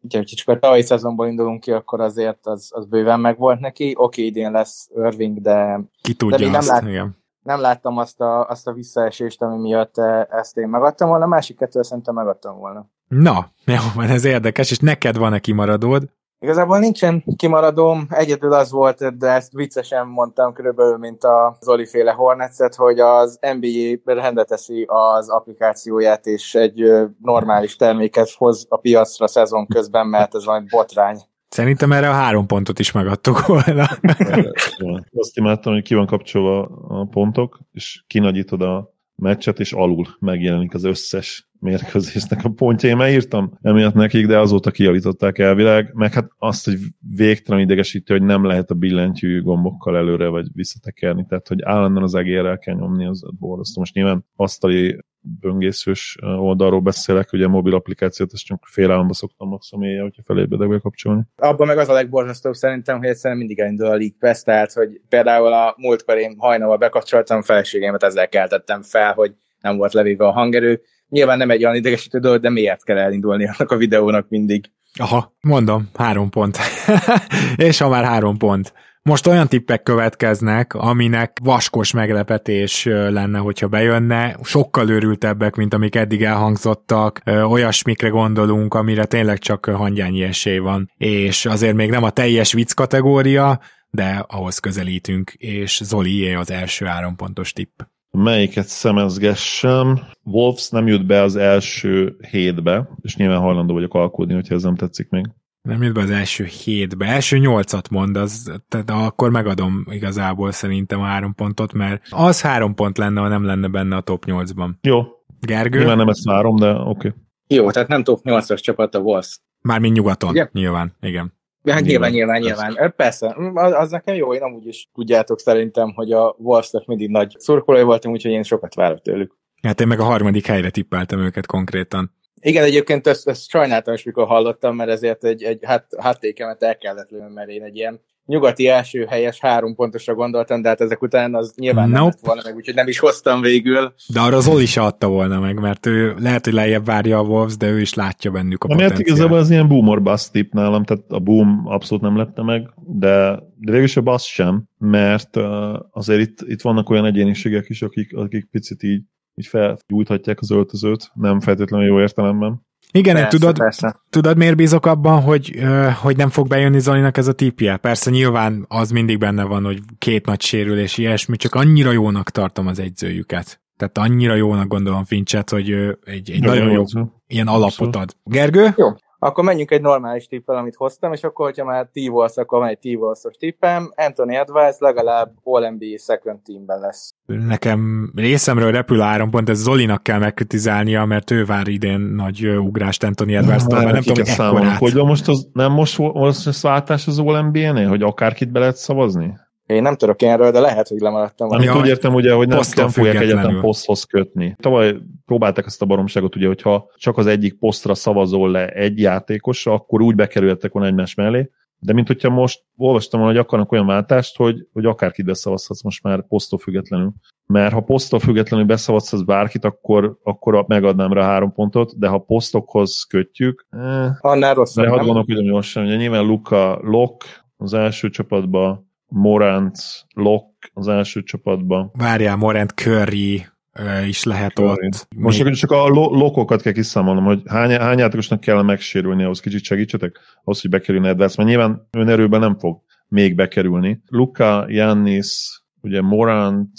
ugye, hogyha csak a tavalyi szezonból indulunk ki, akkor azért az, az bőven meg volt neki. Oké, idén lesz Irving, de, Ki tudja de még azt, nem, lát, igen. nem láttam azt a, azt a visszaesést, ami miatt ezt én megadtam volna, a másik kettő szerintem megadtam volna. Na, jó, mert ez érdekes, és neked van-e kimaradód? Igazából nincsen kimaradóm, egyedül az volt, de ezt viccesen mondtam körülbelül, mint a Zoli féle Hornetset, hogy az NBA rendeteszi az applikációját, és egy normális terméket hoz a piacra szezon közben, mert ez valami botrány. Szerintem erre a három pontot is megadtuk volna. Azt imádtam, hogy ki van kapcsolva a pontok, és kinagyítod a meccset, és alul megjelenik az összes mérkőzésnek a pontja. Én írtam emiatt nekik, de azóta kijavították elvileg, meg hát azt, hogy végtelen idegesítő, hogy nem lehet a billentyű gombokkal előre vagy visszatekerni, tehát hogy állandóan az egérrel kell nyomni, az borzasztó. Most nyilván asztali böngészős oldalról beszélek, ugye a mobil applikációt, ezt csak fél államban szoktam maximum éjjel, hogyha felébredek bekapcsolni. Abban meg az a legborzasztóbb szerintem, hogy egyszerűen mindig elindul a League Pass, tehát hogy például a múltkor én hajnalban bekapcsoltam, feleségemet ezzel keltettem fel, hogy nem volt levéve a hangerő. Nyilván nem egy olyan idegesítő dolog, de miért kell elindulni annak a videónak mindig? Aha, mondom, három pont. és ha már három pont. Most olyan tippek következnek, aminek vaskos meglepetés lenne, hogyha bejönne. Sokkal őrültebbek, mint amik eddig elhangzottak. Olyasmikre gondolunk, amire tényleg csak hangyányi esély van. És azért még nem a teljes vicc kategória, de ahhoz közelítünk, és Zoli az első három pontos tipp. Melyiket szemezgessem? Wolves nem jut be az első hétbe, és nyilván hajlandó vagyok alkudni, hogyha ez nem tetszik még. Nem jut be az első hétbe. Első nyolcat mond, az, tehát akkor megadom igazából szerintem a három pontot, mert az három pont lenne, ha nem lenne benne a top 8-ban. Jó. Gergő? Nyilván nem ezt várom, de oké. Okay. Jó, tehát nem top 8-as csapat a Wolves. Mármint nyugaton, Ugye? nyilván, igen. Hát nyilván, nyilván, nyilván. nyilván. Persze, az, az nekem jó, én amúgy is tudjátok szerintem, hogy a Wolvesnek mindig nagy szurkolói voltam, úgyhogy én sokat várok tőlük. Hát én meg a harmadik helyre tippeltem őket konkrétan. Igen, egyébként ezt, ezt sajnáltam is, mikor hallottam, mert ezért egy, egy hát, háttékemet el kellett lőni, mert én egy ilyen nyugati első helyes három pontosra gondoltam, de hát ezek után az nyilván nope. nem lett volna meg, úgyhogy nem is hoztam végül. De arra az Oli se adta volna meg, mert ő lehet, hogy lejjebb várja a Wolves, de ő is látja bennük a Ami hát igazából az ilyen boom or bust tip nálam, tehát a boom abszolút nem lette meg, de, de végül is a bust sem, mert uh, azért itt, itt vannak olyan egyéniségek is, akik, akik picit így így felgyújthatják az öltözőt, nem feltétlenül jó értelemben. Igen, persze, tudod, persze. tudod, miért bízok abban, hogy, hogy nem fog bejönni Zolinak ez a típje? Persze nyilván az mindig benne van, hogy két nagy sérülés, ilyesmi, csak annyira jónak tartom az egyzőjüket. Tehát annyira jónak gondolom Fincset, hogy egy, egy nagyon jó, jó ilyen alapot ad. Gergő? Jó. Akkor menjünk egy normális tippel, amit hoztam, és akkor, hogyha már t akkor van egy t tippem, Anthony Edwards legalább All-NBA second teamben lesz. Nekem részemről repül áron, pont ez Zolinak kell megkritizálnia, mert ő vár idén nagy ugrást Anthony edwards nem, nem tudom, hogy ekkorát. Hogy most, az, nem most, most ez váltás az All-NBA-nél, hogy akárkit be lehet szavazni? Én nem tudok erről, de lehet, hogy lemaradtam. Amit ja, úgy értem, ugye, hogy nem, nem fogják egyetlen poszthoz kötni. Tavaly próbálták ezt a baromságot, ugye, hogyha csak az egyik posztra szavazol le egy játékosra, akkor úgy bekerültek volna egymás mellé. De mint hogyha most olvastam volna, hogy akarnak olyan váltást, hogy, hogy akárkit beszavazhatsz most már posztól függetlenül. Mert ha posztól függetlenül beszavazhatsz bárkit, akkor, akkor megadnám rá három pontot, de ha posztokhoz kötjük, eh, annál rosszabb. De hadd gondolkodjam gyorsan, ugye nyilván Luka Lok az első csapatban, Morant, Lock az első csapatban. Várjál, Morant, Curry, is lehet Curry. ott. Most Még- csak, csak a lo- lokokat kell kiszámolnom, hogy hány, hány játékosnak kell megsérülni ahhoz, kicsit segítsetek, ahhoz, hogy bekerülne Edwards, mert nyilván önerőben nem fog még bekerülni. Luka, Jannis, ugye Morant,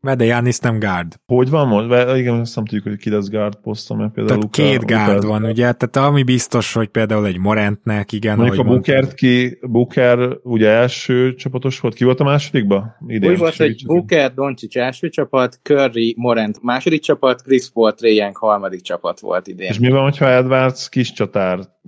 Mert de Giannis nem guard. hogy van most? Igen, azt nem tudjuk, hogy ki lesz guard poszton, mert például Tehát Luka, két guard Luka- van, ugye? Tehát ami biztos, hogy például egy Morantnek, igen, Mondjuk a. Bookert ki, Booker ugye első csapatos volt, ki volt a másodikba? Idén Úgy volt, hogy. Booker, Doncic első csapat, Curry, Morant második csapat, Chris Paul, Trae Young harmadik csapat volt idén. És mi van, hogyha Edwards kis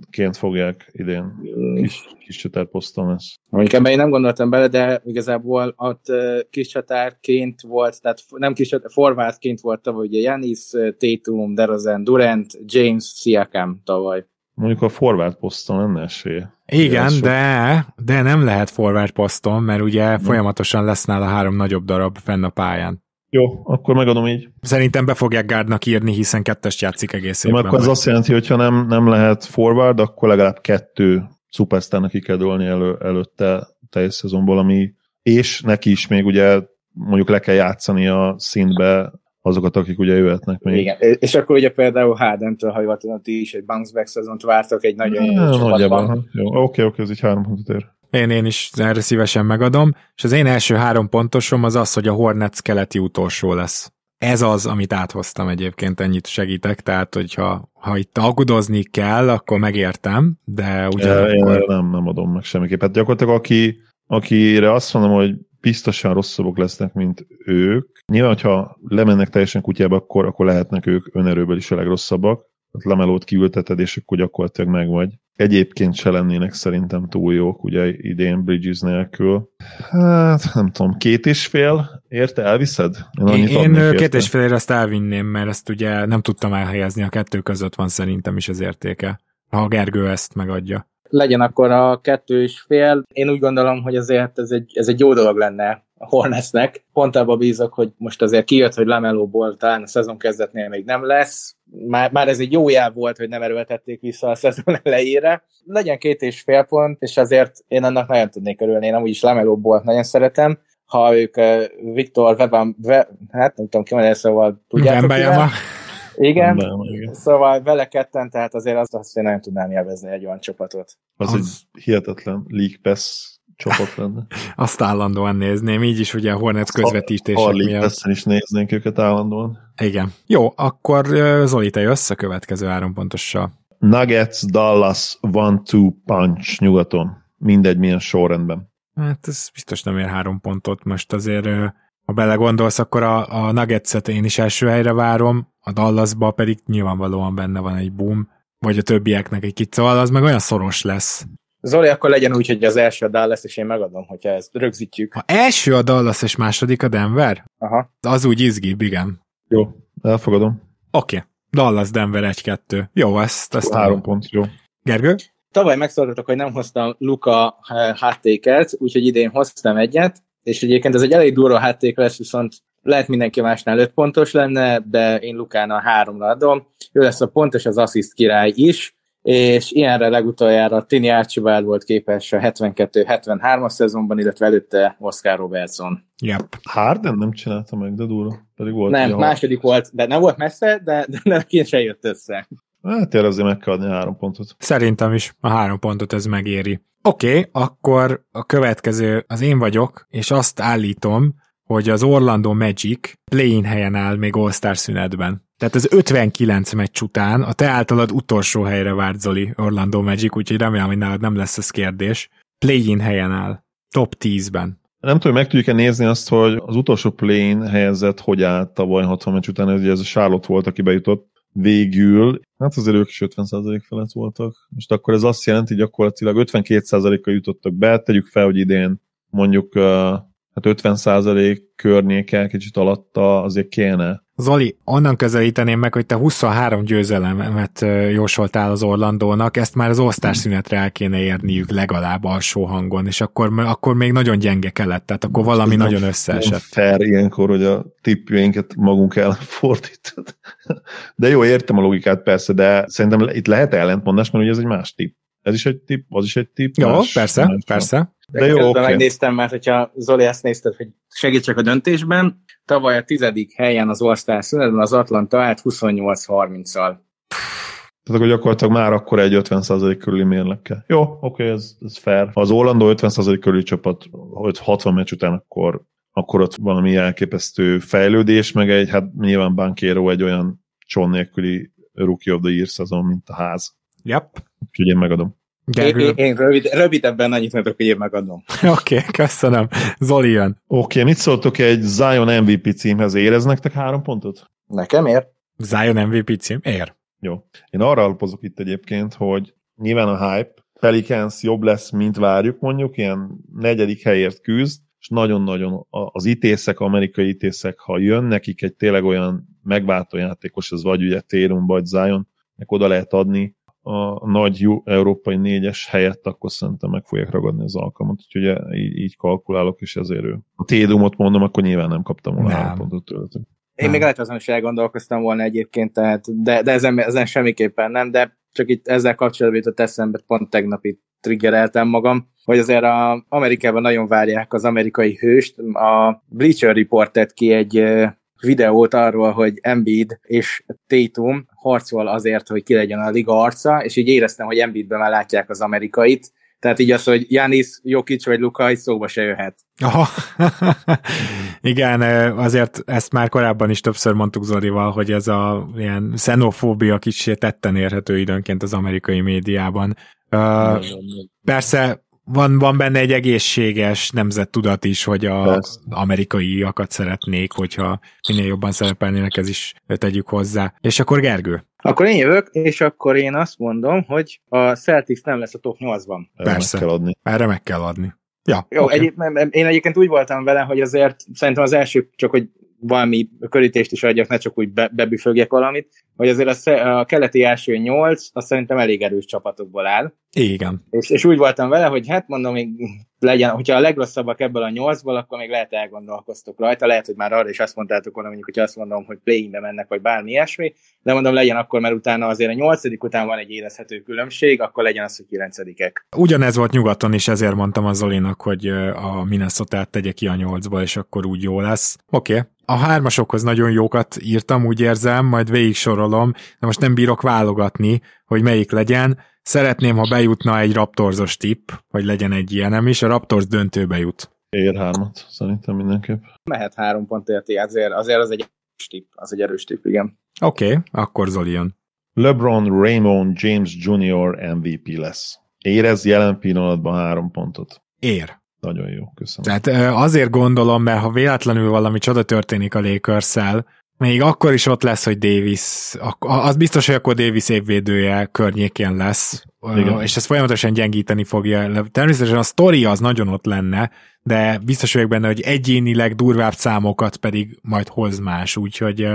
csatárként fogják idén? Kis, kis csatár poszton lesz. Mondjuk ebben én nem gondoltam bele, de igazából ott kis csatárként volt, tehát nem kis csatár, forwardként volt tavaly, ugye Janis, Tatum, DeRozan, Durant, James, Siakam tavaly. Mondjuk a forward poszton lenne esélye. Igen, de, de nem lehet forward poszton, mert ugye folyamatosan lesz nála három nagyobb darab fenn a pályán. Jó, akkor megadom így. Szerintem be fogják Gárdnak írni, hiszen kettest játszik egész évben. akkor ez azt jelenti, hogy ha nem, nem lehet forward, akkor legalább kettő szupersztárnak ki kell dolni elő, előtte teljes szezonból, ami és neki is még ugye mondjuk le kell játszani a szintbe azokat, akik ugye jöhetnek még. Igen. És akkor ugye például Harden-től, ha jól tudom, ti is egy bounce back szezont vártak egy nagyon jó csapatban. Jó, oké, oké, ez így három pontot ér. Én, én is erre szívesen megadom, és az én első három pontosom az az, hogy a Hornets keleti utolsó lesz. Ez az, amit áthoztam egyébként, ennyit segítek, tehát hogyha ha itt aggódozni kell, akkor megértem, de Én ugyanakkor... nem, nem adom meg semmiképp. Hát gyakorlatilag aki, akire azt mondom, hogy biztosan rosszabbak lesznek, mint ők. Nyilván, hogyha lemennek teljesen kutyába, akkor, akkor lehetnek ők önerőből is a legrosszabbak. Tehát lemelót kiülteted, és akkor gyakorlatilag meg vagy. Egyébként se lennének szerintem túl jók, ugye idén Bridges nélkül. Hát, nem tudom, két és fél, érte, elviszed? Én, én érte. két és fél ezt elvinném, mert ezt ugye nem tudtam elhelyezni, a kettő között van szerintem is az értéke. Ha a Gergő ezt megadja. Legyen akkor a kettő és fél. Én úgy gondolom, hogy azért ez egy, ez egy jó dolog lenne Hornetsnek. Pont abba bízok, hogy most azért kijött, hogy Lamelóból talán a szezon kezdetnél még nem lesz. Már, már ez egy jó jel volt, hogy nem erőltették vissza a szezon elejére. Legyen két és fél pont, és azért én annak nagyon tudnék örülni. Én amúgy is Lamelóból nagyon szeretem. Ha ők uh, Viktor Weban, Ve, hát nem tudom ki mondani, szóval tudjátok Wembanyama. Igen, igen. Szóval vele ketten, tehát azért azt, azt én nem tudnám élvezni egy olyan csapatot. Az, Az- egy hihetetlen League Pass csapat lenne. Azt állandóan nézném, így is ugye a Hornets közvetítések Harley miatt. Pass-en is néznénk őket állandóan. Igen. Jó, akkor Zoli, te jössz a következő három pontossal. Nuggets, Dallas, one-two punch nyugaton. Mindegy, milyen sorrendben. Hát ez biztos nem ér három pontot. Most azért, ha belegondolsz, akkor a, a Nuggets-et én is első helyre várom, a Dallasba pedig nyilvánvalóan benne van egy boom, vagy a többieknek egy kicsit, szóval az meg olyan szoros lesz. Zoli, akkor legyen úgy, hogy az első a Dallas, és én megadom, hogyha ezt rögzítjük. Ha első a Dallas és második a Denver, Aha. az úgy izgibb, igen. Jó, elfogadom. Oké. Okay. Dallas, Denver 1-2. Jó, ezt, ezt Három pont, jó. Gergő? Tavaly megszóltatok, hogy nem hoztam Luka eh, háttéket, úgyhogy idén hoztam egyet, és egyébként ez egy elég durva hátték lesz, viszont lehet mindenki másnál 5 pontos lenne, de én Lukának háromra adom. Ő lesz a pontos, az assziszt király is, és ilyenre legutoljára Tini Archibald volt képes a 72-73-as szezonban, illetve előtte Oscar Robertson. Yep. Harden nem csinálta meg, de durva. Pedig volt Nem, második volt, de nem volt messze, de, de neki se jött össze. Hát tényleg azért meg kell adni három pontot. Szerintem is a három pontot ez megéri. Oké, okay, akkor a következő az én vagyok, és azt állítom, hogy az Orlando Magic play-in helyen áll még All-Star szünetben. Tehát az 59 meccs után a te általad utolsó helyre várt Zoli Orlando Magic, úgyhogy remélem, hogy nálad nem lesz ez kérdés. Play-in helyen áll. Top 10-ben. Nem tudom, meg tudjuk-e nézni azt, hogy az utolsó plane helyezett, hogy állt tavaly 60 meccs után, ugye ez a Charlotte volt, aki bejutott végül, hát azért ők is 50% felett voltak. Most akkor ez azt jelenti, hogy gyakorlatilag 52%-kal jutottak be, tegyük fel, hogy idén mondjuk hát 50% környéke, kicsit alatta azért kéne. Zoli, onnan közelíteném meg, hogy te 23 győzelemet jósoltál az Orlandónak, ezt már az osztás szünetre el kéne érniük legalább alsó hangon, és akkor, akkor még nagyon gyenge kellett, tehát akkor valami Ez nagyon összeesett. fair ilyenkor, hogy a tippjénket magunk ellen fordítod. De jó, értem a logikát persze, de szerintem itt lehet ellentmondás, mert ugye ez egy más tipp. Ez is egy tipp, az is egy tipp. Jó, más, persze, más- persze. De jó, okay. megnéztem, mert hogyha Zoli ezt nézted, hogy segítsek a döntésben, tavaly a tizedik helyen az All-Star szünetben az Atlanta állt 28-30-al. Tehát akkor gyakorlatilag már akkor egy 50% körüli mérlekkel. Jó, oké, okay, ez, ez fair. Ha az Orlando 50% körüli csapat, hogy 60 meccs után, akkor, akkor ott valami elképesztő fejlődés, meg egy, hát nyilván Bankero egy olyan cson nélküli Rookie of the Year szezon, mint a ház. Yep. Úgyhogy én megadom. Én, én, én rövid, rövidebben annyit mondok, hogy én megadom. Oké, okay, köszönöm. Zoli jön. Oké, okay, mit szóltok egy Zion MVP címhez? Érez nektek három pontot? Nekem ér. Zion MVP cím? Ér. Jó. Én arra alapozok itt egyébként, hogy nyilván a hype, Pelicans jobb lesz, mint várjuk mondjuk, ilyen negyedik helyért küzd, és nagyon-nagyon az ítészek, amerikai ítészek, ha jön nekik egy tényleg olyan megváltó játékos, ez vagy ugye Térum, vagy Zion, meg oda lehet adni a nagy európai négyes helyett, akkor szerintem meg fogják ragadni az alkalmat, úgyhogy így, így kalkulálok, és ezért ő. A Tédumot mondom, akkor nyilván nem kaptam volna három pontot tőletek. Én még lehet azon is elgondolkoztam volna egyébként, tehát, de, de ezen, ezen semmiképpen nem, de csak itt ezzel kapcsolatban jutott eszembe, pont tegnap itt triggereltem magam, hogy azért a Amerikában nagyon várják az amerikai hőst. A Bleacher Report tett ki egy videót arról, hogy Embiid és Tatum harcol azért, hogy ki legyen a liga arca, és így éreztem, hogy Embiidben már látják az amerikait, tehát így az, hogy Janis, Jokic vagy Luka szóba se jöhet. Aha. Igen, azért ezt már korábban is többször mondtuk Zolival, hogy ez a ilyen xenofóbia kicsit tetten érhető időnként az amerikai médiában. Uh, persze van, van benne egy egészséges nemzettudat is, hogy az amerikaiakat szeretnék, hogyha minél jobban szerepelnének, ez is tegyük hozzá. És akkor Gergő? Akkor én jövök, és akkor én azt mondom, hogy a Celtics nem lesz a top 8-ban. Persze. Meg kell adni. Erre meg kell adni. Ja, Jó, okay. egy, én egyébként úgy voltam vele, hogy azért szerintem az első, csak hogy valami körítést is adjak, ne csak úgy be, bebüfögjek valamit, hogy azért a, a keleti első nyolc, azt szerintem elég erős csapatokból áll. Igen. És, és úgy voltam vele, hogy hát mondom, még legyen, hogyha a legrosszabbak ebből a nyolcból, akkor még lehet elgondolkoztok rajta, lehet, hogy már arra is azt mondtátok volna, mondjuk, hogy azt mondom, hogy play mennek, vagy bármi ilyesmi, de mondom, legyen akkor, mert utána azért a nyolcadik után van egy érezhető különbség, akkor legyen az, hogy kilencedikek. Ugyanez volt nyugaton is, ezért mondtam a Zolinak, hogy a Minnesota-t tegye ki a nyolcból, és akkor úgy jó lesz. Oké, okay a hármasokhoz nagyon jókat írtam, úgy érzem, majd végig sorolom, de most nem bírok válogatni, hogy melyik legyen. Szeretném, ha bejutna egy Raptorzos tipp, vagy legyen egy ilyenem is, a Raptors döntőbe jut. Ér hármat, szerintem mindenképp. Mehet három pontért, azért, azért az egy erős tipp, az egy erős tipp, igen. Oké, okay, akkor Zoli jön. LeBron Raymond James Jr. MVP lesz. Érez jelen pillanatban három pontot. Ér. Nagyon jó, köszönöm. Tehát azért gondolom, mert ha véletlenül valami csoda történik a lakers még akkor is ott lesz, hogy Davis, az biztos, hogy akkor Davis évvédője környékén lesz, Igen. és ez folyamatosan gyengíteni fogja. Természetesen a sztori az nagyon ott lenne, de biztos vagyok benne, hogy egyénileg durvább számokat pedig majd hoz más, úgyhogy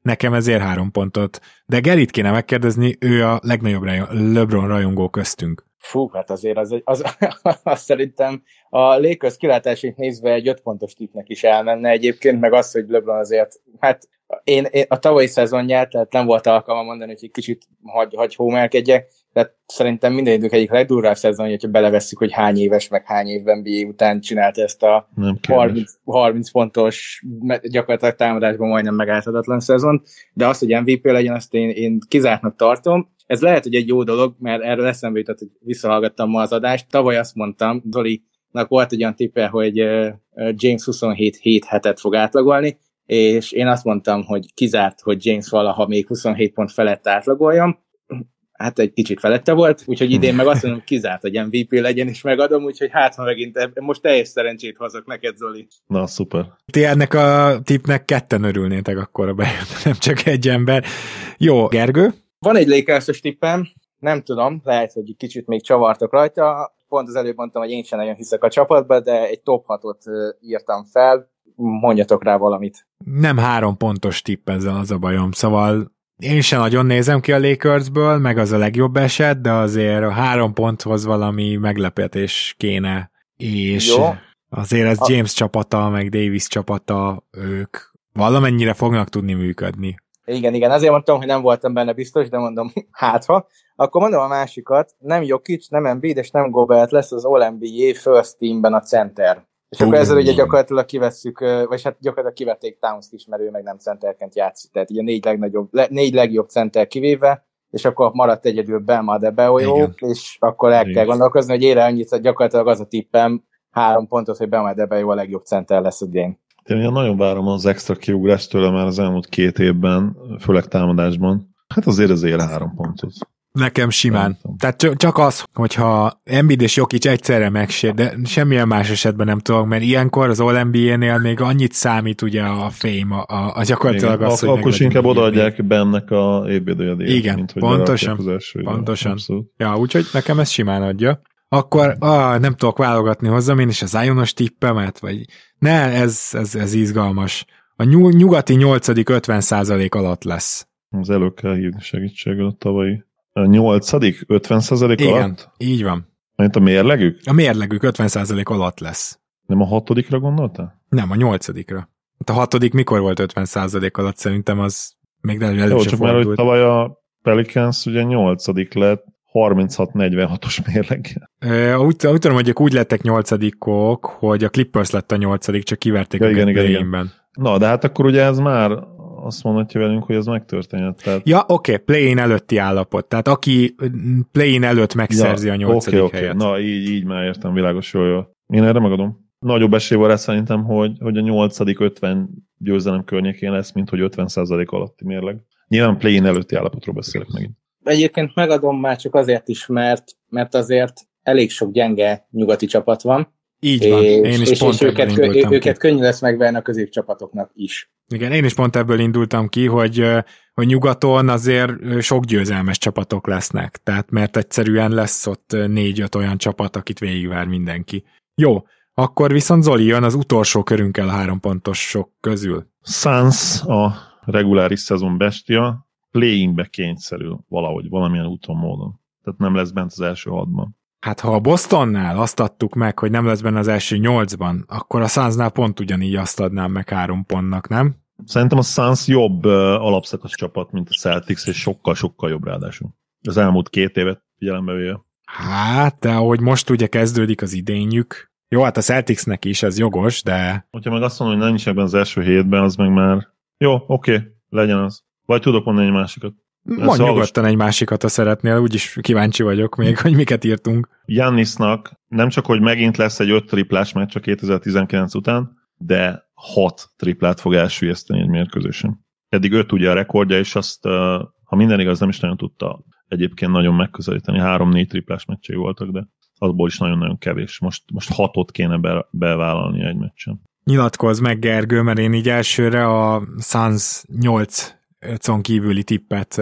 nekem ezért három pontot. De Gerit kéne megkérdezni, ő a legnagyobb LeBron rajongó köztünk. Fú, hát azért az, az, az, az szerintem a Lakers kilátásait nézve egy öt pontos tipnek is elmenne egyébként, meg az, hogy LeBron azért, hát én, én a tavalyi szezonját, tehát nem volt alkalma mondani, hogy egy kicsit hagy, hagy hómelkedjek, de szerintem minden idők egyik legdurvább szezonja, hogyha belevesszük, hogy hány éves, meg hány évben NBA után csinálta ezt a 30, 30 pontos, gyakorlatilag támadásban majdnem megállhatatlan szezont, de az, hogy MVP legyen, azt én, én kizártnak tartom, ez lehet, hogy egy jó dolog, mert erről eszembe jutott, hogy visszahallgattam ma az adást. Tavaly azt mondtam, Dolinak volt egy olyan tippe, hogy James 27 7 hetet fog átlagolni, és én azt mondtam, hogy kizárt, hogy James valaha még 27 pont felett átlagoljon, hát egy kicsit felette volt, úgyhogy idén meg azt mondom, kizárt, hogy MVP legyen, és megadom, úgyhogy hát ha megint most teljes szerencsét hozok neked, Zoli. Na, szuper. Ti ennek a tipnek ketten örülnétek akkor a bejött, nem csak egy ember. Jó, Gergő? Van egy lakers tippem, nem tudom, lehet, hogy egy kicsit még csavartok rajta. Pont az előbb mondtam, hogy én sem nagyon hiszek a csapatba, de egy top 6-ot írtam fel. Mondjatok rá valamit. Nem három pontos tipp ezzel az a bajom, szóval én sem nagyon nézem ki a Lakersből, meg az a legjobb eset, de azért a három ponthoz valami meglepetés kéne, és Jó. azért ez James a... csapata, meg Davis csapata, ők valamennyire fognak tudni működni. Igen, igen, azért mondtam, hogy nem voltam benne biztos, de mondom, hát ha. Akkor mondom a másikat, nem Jokic, nem Embiid, és nem Gobert lesz az All-NBA First Teamben a center. És akkor ezzel ugye gyakorlatilag kivesszük, vagy hát gyakorlatilag kivették Towns is, mert ő meg nem centerként játszik. Tehát ugye négy, legnagyobb, le, négy legjobb center kivéve, és akkor maradt egyedül Belma de Beolyó, és akkor el Igen. kell gondolkozni, hogy ére annyit, gyakorlatilag az a tippem, három pontot, hogy Belma de Beolyó a legjobb center lesz idén. Én nagyon várom az extra kiugrást tőle már az elmúlt két évben, főleg támadásban. Hát azért az ér három pontot. Nekem simán. Tehát csak az, hogyha Embiid és Jokic egyszerre megsér, de semmilyen más esetben nem tudok, mert ilyenkor az All NBA-nél még annyit számít ugye a fame, a, a gyakorlatilag Igen, az, hogy Akkor inkább odaadják bennek a évvédőjét. Igen, mint, hogy pontosan. Az első, pontosan. Abszolút. Ja, úgyhogy nekem ez simán adja. Akkor ah, nem tudok válogatni hozzá, én is az Ionos tippemet, vagy ne, ez, ez, ez izgalmas. A nyugati nyolcadik 50 alatt lesz. Az elő kell hívni segítséget a tavalyi a nyolcadik 50 százalék alatt? így van. Mint a mérlegük? A mérlegük 50 százalék alatt lesz. Nem a hatodikra gondoltál? Nem, a nyolcadikra. Hát a hatodik mikor volt 50 százalék alatt? Szerintem az még nem elő Jó, csak már, hogy tavaly a Pelicans ugye nyolcadik lett, 36-46-os mérleg. Úgy, úgy tudom, hogy úgy lettek nyolcadikok, hogy a Clippers lett a nyolcadik, csak kiverték ja, a igen, igen, igen. Na, de hát akkor ugye ez már azt mondhatja velünk, hogy ez megtörténhet. Tehát... Ja, oké, okay, play-in előtti állapot. Tehát aki play-in előtt megszerzi ja, a nyolcadik okay, helyet. Okay. Na, így, így már értem, világos, jól, jól. Én erre megadom. Nagyobb esély van szerintem, hogy, hogy a nyolcadik 50 győzelem környékén lesz, mint hogy 50 alatti mérleg. Nyilván play-in előtti állapotról beszélek megint. Egyébként megadom már csak azért is, mert, mert azért elég sok gyenge nyugati csapat van, így van, és, én is és, pont és őket, kö, őket könnyű lesz megvenni a középcsapatoknak is. Igen, én is pont ebből indultam ki, hogy, hogy nyugaton azért sok győzelmes csapatok lesznek, tehát mert egyszerűen lesz ott négy-öt olyan csapat, akit végigvár mindenki. Jó, akkor viszont Zoli jön az utolsó körünkkel a három pontosok közül. Suns a reguláris szezon bestia, playingbe kényszerül valahogy, valamilyen úton, módon. Tehát nem lesz bent az első hatban. Hát ha a Bostonnál azt adtuk meg, hogy nem lesz benne az első nyolcban, akkor a Sunsnál pont ugyanígy azt adnám meg három pontnak, nem? Szerintem a Suns jobb uh, alapszakasz csapat, mint a Celtics, és sokkal-sokkal jobb ráadásul. Az elmúlt két évet figyelembe véve. Hát, de ahogy most ugye kezdődik az idényük, jó, hát a Celticsnek is, ez jogos, de... Hogyha meg azt mondom, hogy nincs ebben az első hétben, az meg már... Jó, oké, okay, legyen az. Vagy tudok mondani egy másikat. Mondj nyugodtan egy másikat, ha szeretnél, úgyis kíváncsi vagyok még, hogy miket írtunk. Jannisnak nem csak, hogy megint lesz egy öt triplás meccs a 2019 után, de hat triplát fog elsüllyeszteni egy mérkőzésen. Eddig öt ugye a rekordja, és azt, ha minden igaz, nem is nagyon tudta egyébként nagyon megközelíteni. Három-négy triplás meccsei voltak, de azból is nagyon-nagyon kevés. Most, most hatot kéne be, bevállalni egy meccsen. Nyilatkozz meg, Gergő, mert én így elsőre a Suns 8 con kívüli tippet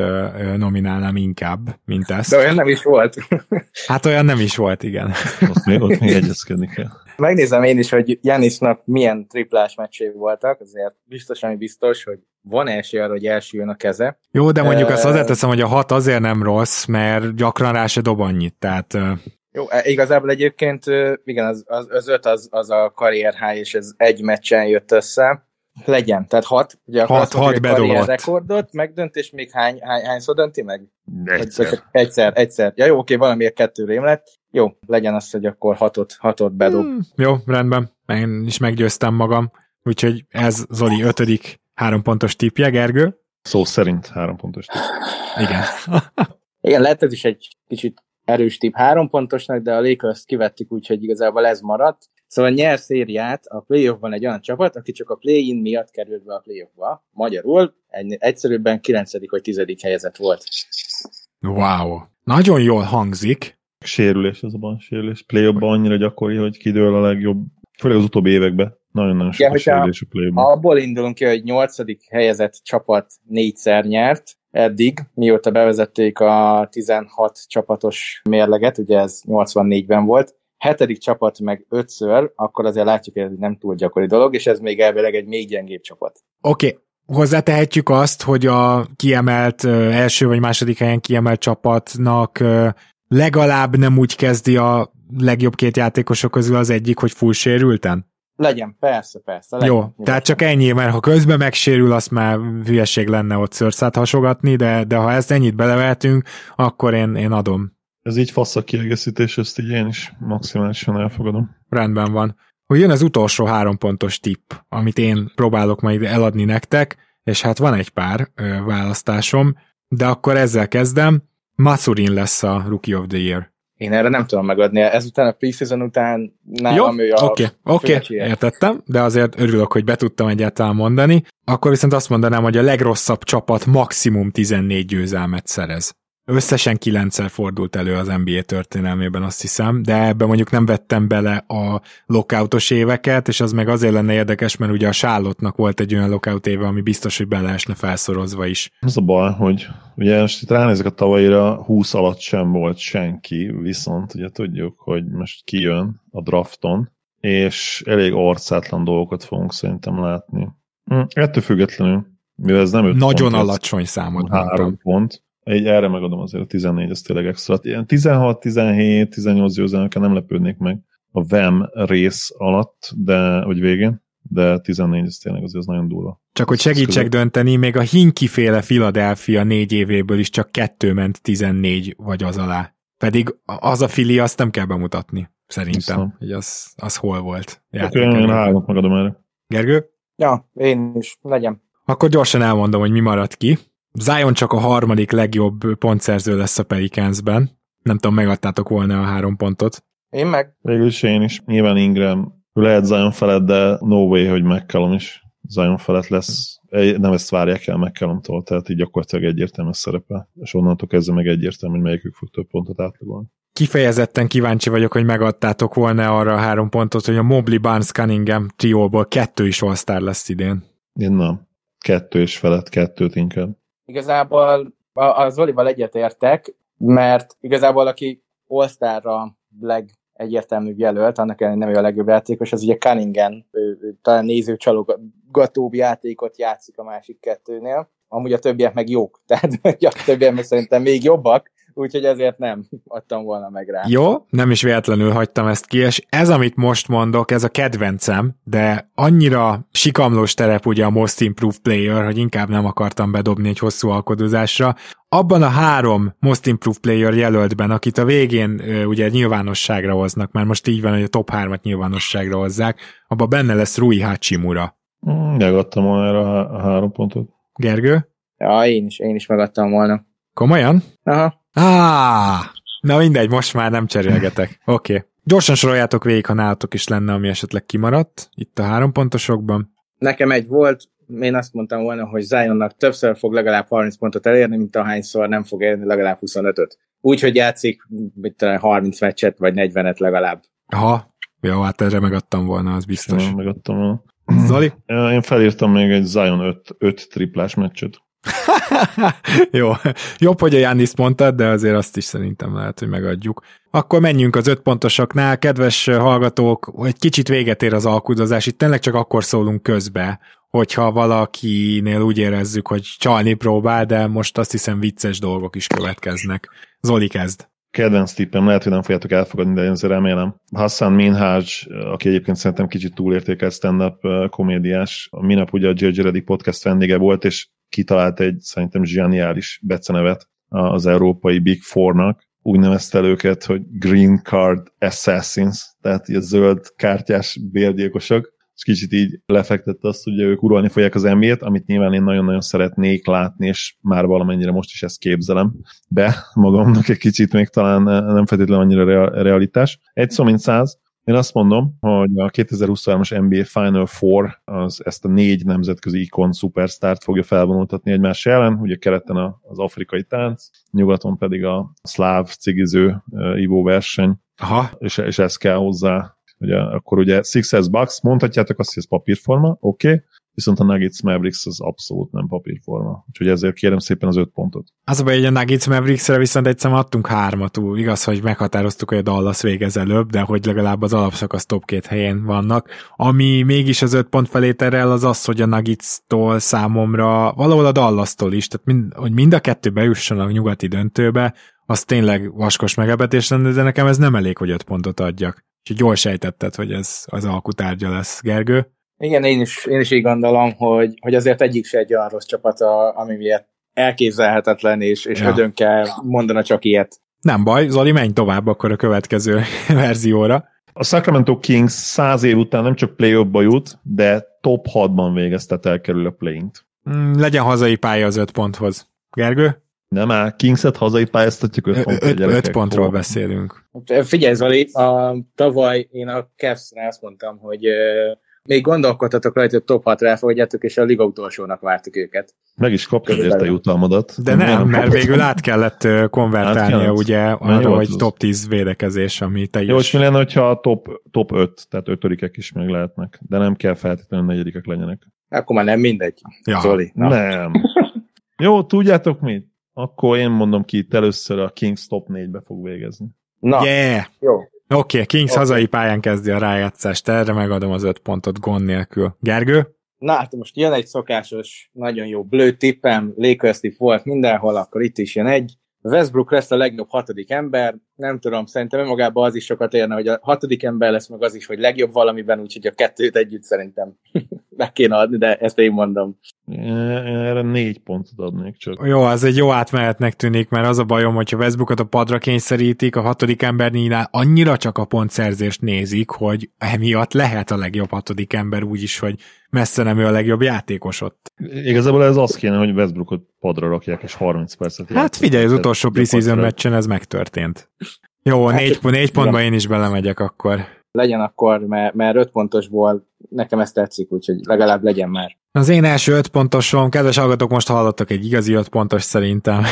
nominálnám inkább, mint ezt. De olyan nem is volt. hát olyan nem is volt, igen. ott, még, ott még egyezkedni kell. Megnézem én is, hogy Janisnak milyen triplás meccsé voltak, azért biztos, ami biztos, hogy van esély arra, hogy elsüljön a keze. Jó, de mondjuk uh, azt azért teszem, hogy a hat azért nem rossz, mert gyakran rá se dob annyit, tehát... Jó, e, igazából egyébként igen, az, az, az öt az, az a karrier high, és ez egy meccsen jött össze legyen. Tehát hat, ugye hat, hat bedobott. rekordot, megdönt, és még hány, hány, hányszor dönti meg? Egyszer. egyszer, egyszer. Ja jó, oké, valamiért kettő rém lett. Jó, legyen az, hogy akkor hatot, hatot bedob. Hmm, jó, rendben. Én is meggyőztem magam. Úgyhogy ez Zoli ötödik három pontos tippje, Gergő. Szó szerint három pontos tipp. Igen. Igen, lehet ez is egy kicsit erős tipp három pontosnak, de a Lakers kivettük, úgyhogy igazából ez maradt. Szóval nyer szériát a playoffban egy olyan csapat, aki csak a play-in miatt került be a playoffba. Magyarul egy, egyszerűbben 9. vagy 10. helyezett volt. Wow. Nagyon jól hangzik. Sérülés az a sérülés. Play-offban annyira gyakori, hogy kidől a legjobb, főleg az utóbbi években. Nagyon-nagyon sok sérülés a play Abból indulunk ki, hogy 8. helyezett csapat négyszer nyert, eddig, mióta bevezették a 16 csapatos mérleget, ugye ez 84-ben volt, hetedik csapat meg ötször, akkor azért látjuk, hogy ez nem túl gyakori dolog, és ez még elvileg egy még gyengébb csapat. Oké, okay. Hozzátehetjük azt, hogy a kiemelt első vagy második helyen kiemelt csapatnak legalább nem úgy kezdi a legjobb két játékosok közül az egyik, hogy full sérülten? Legyen, persze, persze. Legyen, Jó, nyugodtan. tehát csak ennyi, mert ha közben megsérül, azt már hülyeség lenne ott szőrszát hasogatni, de, de ha ezt ennyit belevehetünk, akkor én, én adom. Ez így fasz a kiegészítés, ezt így én is maximálisan elfogadom. Rendben van. Hogy jön az utolsó három pontos tipp, amit én próbálok majd eladni nektek, és hát van egy pár ö, választásom, de akkor ezzel kezdem. Masurin lesz a Rookie of the Year. Én erre nem tudom megadni. Ezután a preseason után Jó, nálam ő a oké, oké, főcsiek. értettem, de azért örülök, hogy be tudtam egyáltalán mondani. Akkor viszont azt mondanám, hogy a legrosszabb csapat maximum 14 győzelmet szerez. Összesen kilencszer fordult elő az NBA történelmében, azt hiszem, de ebben mondjuk nem vettem bele a lockoutos éveket, és az meg azért lenne érdekes, mert ugye a Charlotte-nak volt egy olyan lockout éve, ami biztos, hogy bele esne felszorozva is. Az a baj, hogy ugye most itt ránézek a tavalyira, 20 alatt sem volt senki, viszont ugye tudjuk, hogy most kijön a drafton, és elég arcátlan dolgokat fogunk szerintem látni. Hm, Ettől függetlenül, mivel ez nem 5 Nagyon pont, alacsony számot három mondtam. pont, egy, erre megadom azért a 14, ez tényleg extra. Ilyen 16, 17, 18 győzelmekkel nem lepődnék meg a VEM rész alatt, de, vagy végén, de 14 ez tényleg azért az nagyon durva. Csak hogy segítsek dönteni, még a Hinki féle Philadelphia négy évéből is csak kettő ment 14 vagy az alá. Pedig az a fili azt nem kell bemutatni, szerintem, Viszont. hogy az, az hol volt. Akkor én hármat megadom erre. Gergő? Ja, én is. Legyen. Akkor gyorsan elmondom, hogy mi maradt ki. Zion csak a harmadik legjobb pontszerző lesz a Pelicansben. Nem tudom, megadtátok volna a három pontot. Én meg. Végül is én is. Nyilván Ingram ő lehet Zion felett, de no way, hogy McCallum is Zion felett lesz. Nem ezt várják el McCallumtól, tehát így gyakorlatilag egyértelmű szerepe. És onnantól kezdve meg egyértelmű, hogy melyikük fog több pontot átlagolni. Kifejezetten kíváncsi vagyok, hogy megadtátok volna arra a három pontot, hogy a Mobley Barnes Cunningham trióból kettő is all lesz idén. Én nem. Kettő és felett, kettőt inkább. Igazából a, a Zolival egyetértek, mert igazából aki All-Star-ra legegyértelműbb jelölt, annak ellenére nem ő a legjobb játékos, az ugye Cunningham, ő, ő talán néző csalogatóbb játékot játszik a másik kettőnél. Amúgy a többiek meg jók, tehát a többiek meg szerintem még jobbak, úgyhogy ezért nem adtam volna meg rá. Jó, nem is véletlenül hagytam ezt ki, és ez, amit most mondok, ez a kedvencem, de annyira sikamlós terep ugye a Most Improved Player, hogy inkább nem akartam bedobni egy hosszú alkodozásra. Abban a három Most Improved Player jelöltben, akit a végén ugye nyilvánosságra hoznak, már most így van, hogy a top 3-at nyilvánosságra hozzák, abban benne lesz Rui Hachimura. Mm, Megadtam volna erre a három pontot. Gergő? Ja, én is, én is megadtam volna. Komolyan? Aha. Á, na mindegy, most már nem cserélgetek. Oké. Okay. Gyorsan soroljátok végig, ha nálatok is lenne, ami esetleg kimaradt, itt a három pontosokban. Nekem egy volt, én azt mondtam volna, hogy Zionnak többször fog legalább 30 pontot elérni, mint ahányszor nem fog elérni legalább 25-öt. Úgyhogy játszik mit tudom, 30 meccset, vagy 40-et legalább. Aha, jó, hát erre megadtam volna, az biztos. Én megadtam volna. Zoli? Én felírtam még egy Zion 5, 5 triplás meccset. Jó, jobb, hogy a Jániszt mondtad, de azért azt is szerintem lehet, hogy megadjuk. Akkor menjünk az öt pontosoknál. Kedves hallgatók, egy kicsit véget ér az alkudozás, itt tényleg csak akkor szólunk közbe, hogyha valakinél úgy érezzük, hogy csalni próbál, de most azt hiszem vicces dolgok is következnek. Zoli kezd. kedvenc tippem, lehet, hogy nem fogjátok elfogadni, de én azért remélem. Hassan Minhaj, aki egyébként szerintem kicsit túlértékelt stand-up komédiás, minap ugye a Judge Reddy podcast vendége volt, és kitalált egy szerintem zseniális becenevet az európai Big Four-nak. Úgy nevezte őket, hogy Green Card Assassins, tehát ilyen zöld kártyás bérgyilkosok, és kicsit így lefektette azt, hogy ők uralni fogják az NBA-t, amit nyilván én nagyon-nagyon szeretnék látni, és már valamennyire most is ezt képzelem be magamnak egy kicsit, még talán nem feltétlenül annyira rea- realitás. Egy szó mint száz, én azt mondom, hogy a 2023-as NBA Final Four az ezt a négy nemzetközi ikon szupersztárt fogja felvonultatni egymás ellen, ugye keleten az afrikai tánc, nyugaton pedig a szláv cigiző ivó verseny, Aha, és, és ez kell hozzá. Ugye, akkor ugye Sixers Bucks, mondhatjátok azt, hogy ez papírforma, oké, okay, viszont a Nuggets Mavericks az abszolút nem papírforma. Úgyhogy ezért kérem szépen az öt pontot. Az baj, hogy a Nuggets Mavericksre viszont egyszer adtunk hármat, úgy igaz, hogy meghatároztuk, hogy a Dallas végez előbb, de hogy legalább az alapszakasz top két helyén vannak. Ami mégis az öt pont felé terel, az az, hogy a Nuggets-tól számomra, valahol a Dallas-tól is, tehát mind, hogy mind a kettő bejusson a nyugati döntőbe, az tényleg vaskos megebetés lenne, de nekem ez nem elég, hogy öt pontot adjak. És jól sejtetted, hogy ez az alkutárgya lesz, Gergő. Igen, én is, én is így gondolom, hogy, hogy azért egyik se egy olyan rossz csapat, a, ami miatt elképzelhetetlen, és, és ja. ödön kell mondana csak ilyet. Nem baj, Zoli, menj tovább akkor a következő verzióra. A Sacramento Kings száz év után nem csak play ba jut, de top 6-ban végezte elkerül a play-int. Mm, legyen hazai pálya az öt ponthoz. Gergő? Nem áll, Kingset hazai pályáztatjuk 5 pontról. 5 pontról beszélünk. Figyelj Zoli, a, tavaly én a Cavs-re azt mondtam, hogy még gondolkodhatok rajta, hogy top 6 elfogadjátok, és a liga utolsónak vártuk őket. Meg is kaptad érte jutalmadat. De nem, nem mert végül át kellett konvertálnia át ugye arra, hogy top 10 védekezés, ami teljes. Jó, és mi lenne, hogyha a top, top 5, tehát ötödikek is meg lehetnek, de nem kell feltétlenül negyedikek legyenek. Akkor már nem mindegy, ja. Zoli. Na. Nem. Jó, tudjátok mit? Akkor én mondom ki itt először a Kings top 4-be fog végezni. Na, yeah. jó. Oké, okay, Kings okay. hazai pályán kezdi a rájátszást, erre megadom az öt pontot gond nélkül. Gergő? Na hát most jön egy szokásos, nagyon jó blő tippem, Lakers volt mindenhol, akkor itt is jön egy. Westbrook lesz a legjobb hatodik ember, nem tudom, szerintem önmagában az is sokat érne, hogy a hatodik ember lesz, meg az is, hogy legjobb valamiben, úgyhogy a kettőt együtt szerintem meg kéne adni, de ezt én mondom. Erre négy pontot adnék csak. Jó, az egy jó átmenetnek tűnik, mert az a bajom, hogyha Westbrookot a padra kényszerítik, a hatodik embernél annyira csak a pontszerzést nézik, hogy emiatt lehet a legjobb hatodik ember úgy is, hogy messze nem ő a legjobb játékos ott. Igazából ez az kéne, hogy Westbrookot padra rakják, és 30 percet Hát figyelj, az utolsó preseason meccsen ez megtörtént. Jó, hát, négy, négy pontba én is belemegyek akkor. Legyen akkor, mert, mert öt pontosból nekem ezt tetszik, úgyhogy legalább legyen már. Az én első öt pontosom, kedves hallgatók, most hallottak egy igazi öt pontos szerintem.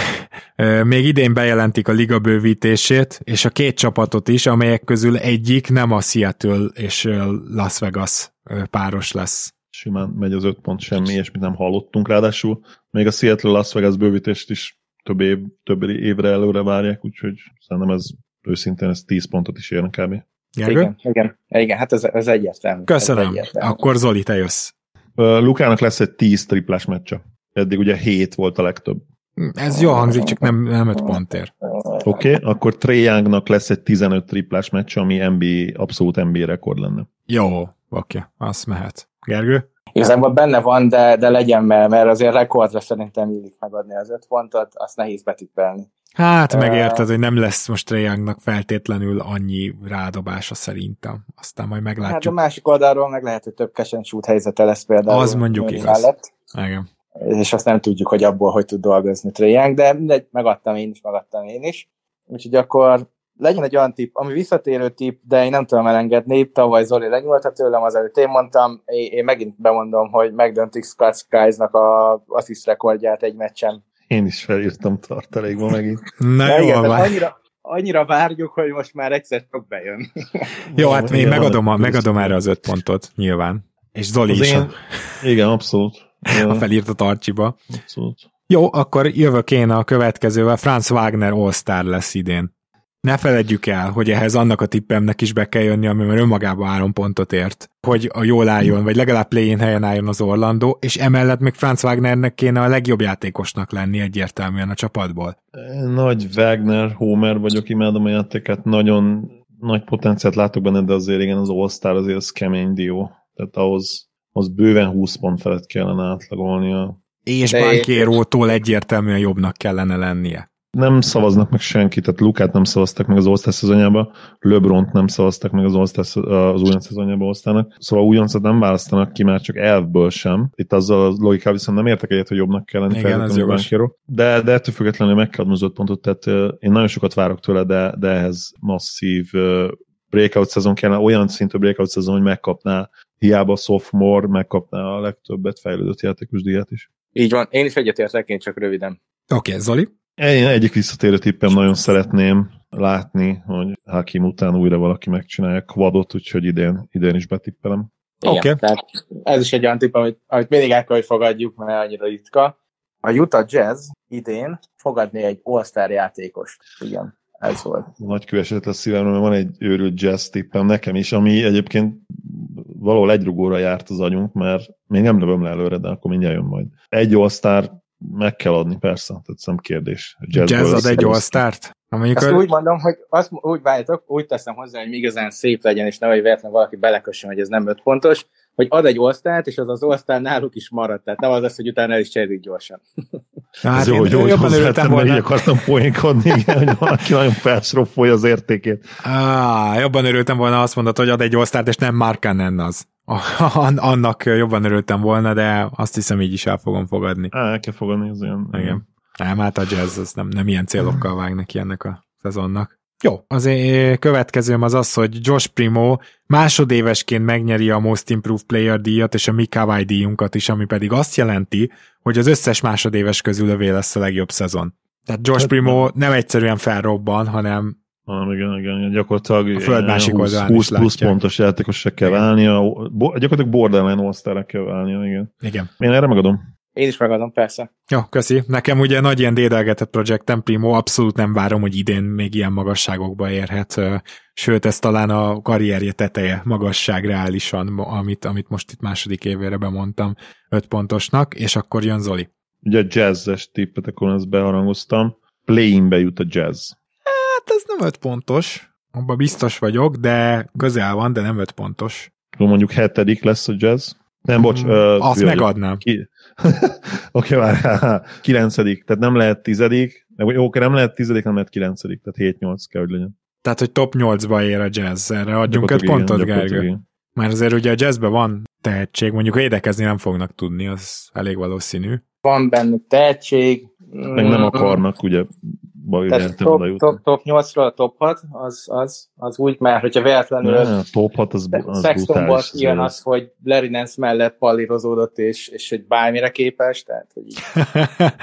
Még idén bejelentik a liga bővítését, és a két csapatot is, amelyek közül egyik nem a Seattle és Las Vegas páros lesz. Simán megy az öt pont, semmi, és mit nem hallottunk. Ráadásul még a Seattle Las Vegas bővítést is több, év, több évre előre várják, úgyhogy szerintem ez őszintén ez 10 pontot is érne kb. Igen, igen, igen, hát ez, ez egyértelmű. Köszönöm. Ez egyértelmű. Akkor Zoli, te jössz. Lukának lesz egy 10 triplás meccse. Eddig ugye 7 volt a legtöbb. Ez jó hangzik, csak nem, nem 5 pontért. Oké, okay, akkor Trey Youngnak lesz egy 15 triplás meccs, ami NBA, abszolút NBA rekord lenne. Jó, oké, okay, azt mehet. Gergő? Igazából benne van, de, de legyen mert, mert azért rekordra szerintem illik megadni az 5 pontot, azt nehéz betippelni. Hát megérted, hogy nem lesz most Trae feltétlenül annyi rádobása szerintem. Aztán majd meglátjuk. Hát a másik oldalról meg lehet, hogy több kesen shoot helyzete lesz például. Az mondjuk igaz. Mellett. Igen. És azt nem tudjuk, hogy abból hogy tud dolgozni Trae de mindegy, megadtam én is, megadtam én is. Úgyhogy akkor legyen egy olyan tipp, ami visszatérő tipp, de én nem tudom elengedni. Tavaly Zoli lenyúlta tőlem, az előtt én mondtam, én, én megint bemondom, hogy megdöntik Scott Skies-nak a assist rekordját egy meccsen. Én is felírtam tartalékba megint. Na jó, igen, annyira, annyira várjuk, hogy most már egyszer csak bejön. jó, hát még megadom, a, megadom erre az öt pontot, nyilván. És Zoli is. Én... Igen, abszolút. A felírt a tarcsiba. Abszolút. Jó, akkor jövök én a következővel. Franz Wagner All-Star lesz idén ne feledjük el, hogy ehhez annak a tippemnek is be kell jönni, ami már önmagában három pontot ért, hogy a jól álljon, vagy legalább play helyen álljon az Orlando, és emellett még Franz Wagnernek kéne a legjobb játékosnak lenni egyértelműen a csapatból. Nagy Wagner, Homer vagyok, imádom a játékát, nagyon nagy potenciált látok benne, de azért igen, az All-Star azért az kemény dió. Tehát ahhoz, az bőven 20 pont felett kellene átlagolnia. És Bankérótól egyértelműen jobbnak kellene lennie nem szavaznak meg senkit, tehát Lukát nem szavaztak meg az All-Star szezonjába, LeBront nem szavaztak meg az All-Star, az újonc szezonjába osztának, szóval újoncot nem választanak ki már csak elfből sem. Itt azzal a logikával viszont nem értek egyet, hogy jobbnak kell lenni jogos. De, de ettől függetlenül meg kell adni pontot, tehát én nagyon sokat várok tőle, de, de ehhez masszív breakout szezon kellene, olyan szintű breakout szezon, hogy megkapná hiába sophomore, megkapná a legtöbbet fejlődött játékos díjat is. Így van, én is egyetértek, én csak röviden. Oké, okay, Zoli? Én egyik visszatérő tippem nagyon szeretném látni, hogy Hakim után újra valaki megcsinálja kvadot, úgyhogy idén, idén is betippelem. Oké. tehát ez is egy olyan tipp, amit, amit mindig el kell, hogy fogadjuk, mert annyira ritka. A Utah Jazz idén fogadni egy All-Star játékost. Igen, ez volt. Nagy kőeset lesz szívemre, mert van egy őrült jazz tippem nekem is, ami egyébként valahol egy rugóra járt az agyunk, mert még nem lövöm le előre, de akkor mindjárt jön majd. Egy all meg kell adni, persze, tehát nem kérdés. Jazz ad egy all-start? Mondjuk, Azt úgy mondom, hogy azt úgy váltok, úgy teszem hozzá, hogy igazán szép legyen, és nehogy véletlenül valaki belekössön, hogy ez nem öt pontos, hogy ad egy osztályt, és az az osztály náluk is marad. Tehát nem az lesz, hogy utána el is cserélik gyorsan. Na, Hát hát jó, hogy, hogy jobban örültem mert így volna. akartam poénkodni, igen, hogy valaki nagyon felsropolja az értékét. Á, jobban örültem volna, azt mondod, hogy ad egy all és nem Markanen az. An- Annak jobban örültem volna, de azt hiszem így is el fogom fogadni. El kell fogadni, az olyan. Igen. Nem, hát a jazz az nem, nem ilyen célokkal vág neki ennek a szezonnak. Jó, az én következőm az az, hogy Josh Primo másodévesként megnyeri a Most Improved Player díjat és a Mikawai díjunkat is, ami pedig azt jelenti, hogy az összes másodéves közül övé lesz a legjobb szezon. Tehát Josh Hát Primo nem egyszerűen felrobban, hanem Ah, igen, igen, igen, gyakorlatilag A föld másik 20, oldalán 20 is plusz látják. pontos játékosra kell Igen. válnia, bo- gyakorlatilag borderline all kell válnia, igen. igen. Én erre megadom. Én is megadom, persze. Jó, köszi. Nekem ugye nagy ilyen dédelgetett projektem Primo, abszolút nem várom, hogy idén még ilyen magasságokba érhet, sőt, ez talán a karrierje teteje magasság reálisan, amit, amit most itt második évére bemondtam, öt pontosnak, és akkor jön Zoli. Ugye a jazzes tippet, akkor ezt beharangoztam. Play-inbe jut a jazz. Ez nem öt pontos, abban biztos vagyok, de közel van, de nem öt pontos. Mondjuk hetedik lesz a jazz. Nem, bocs. Mm, ö, Azt megadnám. Ki... Oké, várjál, kilencedik, tehát nem lehet tizedik, jó, oké, nem lehet tizedik, nem lehet kilencedik, tehát 7-8 kell, hogy legyen. Tehát, hogy top 8-ba ér a jazz, erre adjunk öt pontot, Gergő. Mert azért ugye a jazzben van tehetség, mondjuk édekezni nem fognak tudni, az elég valószínű. Van bennük tehetség. Meg nem akarnak, ugye, baj, Tehát értem oda top, top, top 8-ról a top 6, az, az, az úgy már, hogyha véletlenül Ne, top 6 az, az Sextonból brutális. jön Ez- az, hogy Larry Nance mellett pallírozódott, és, és hogy bármire képes, tehát hogy.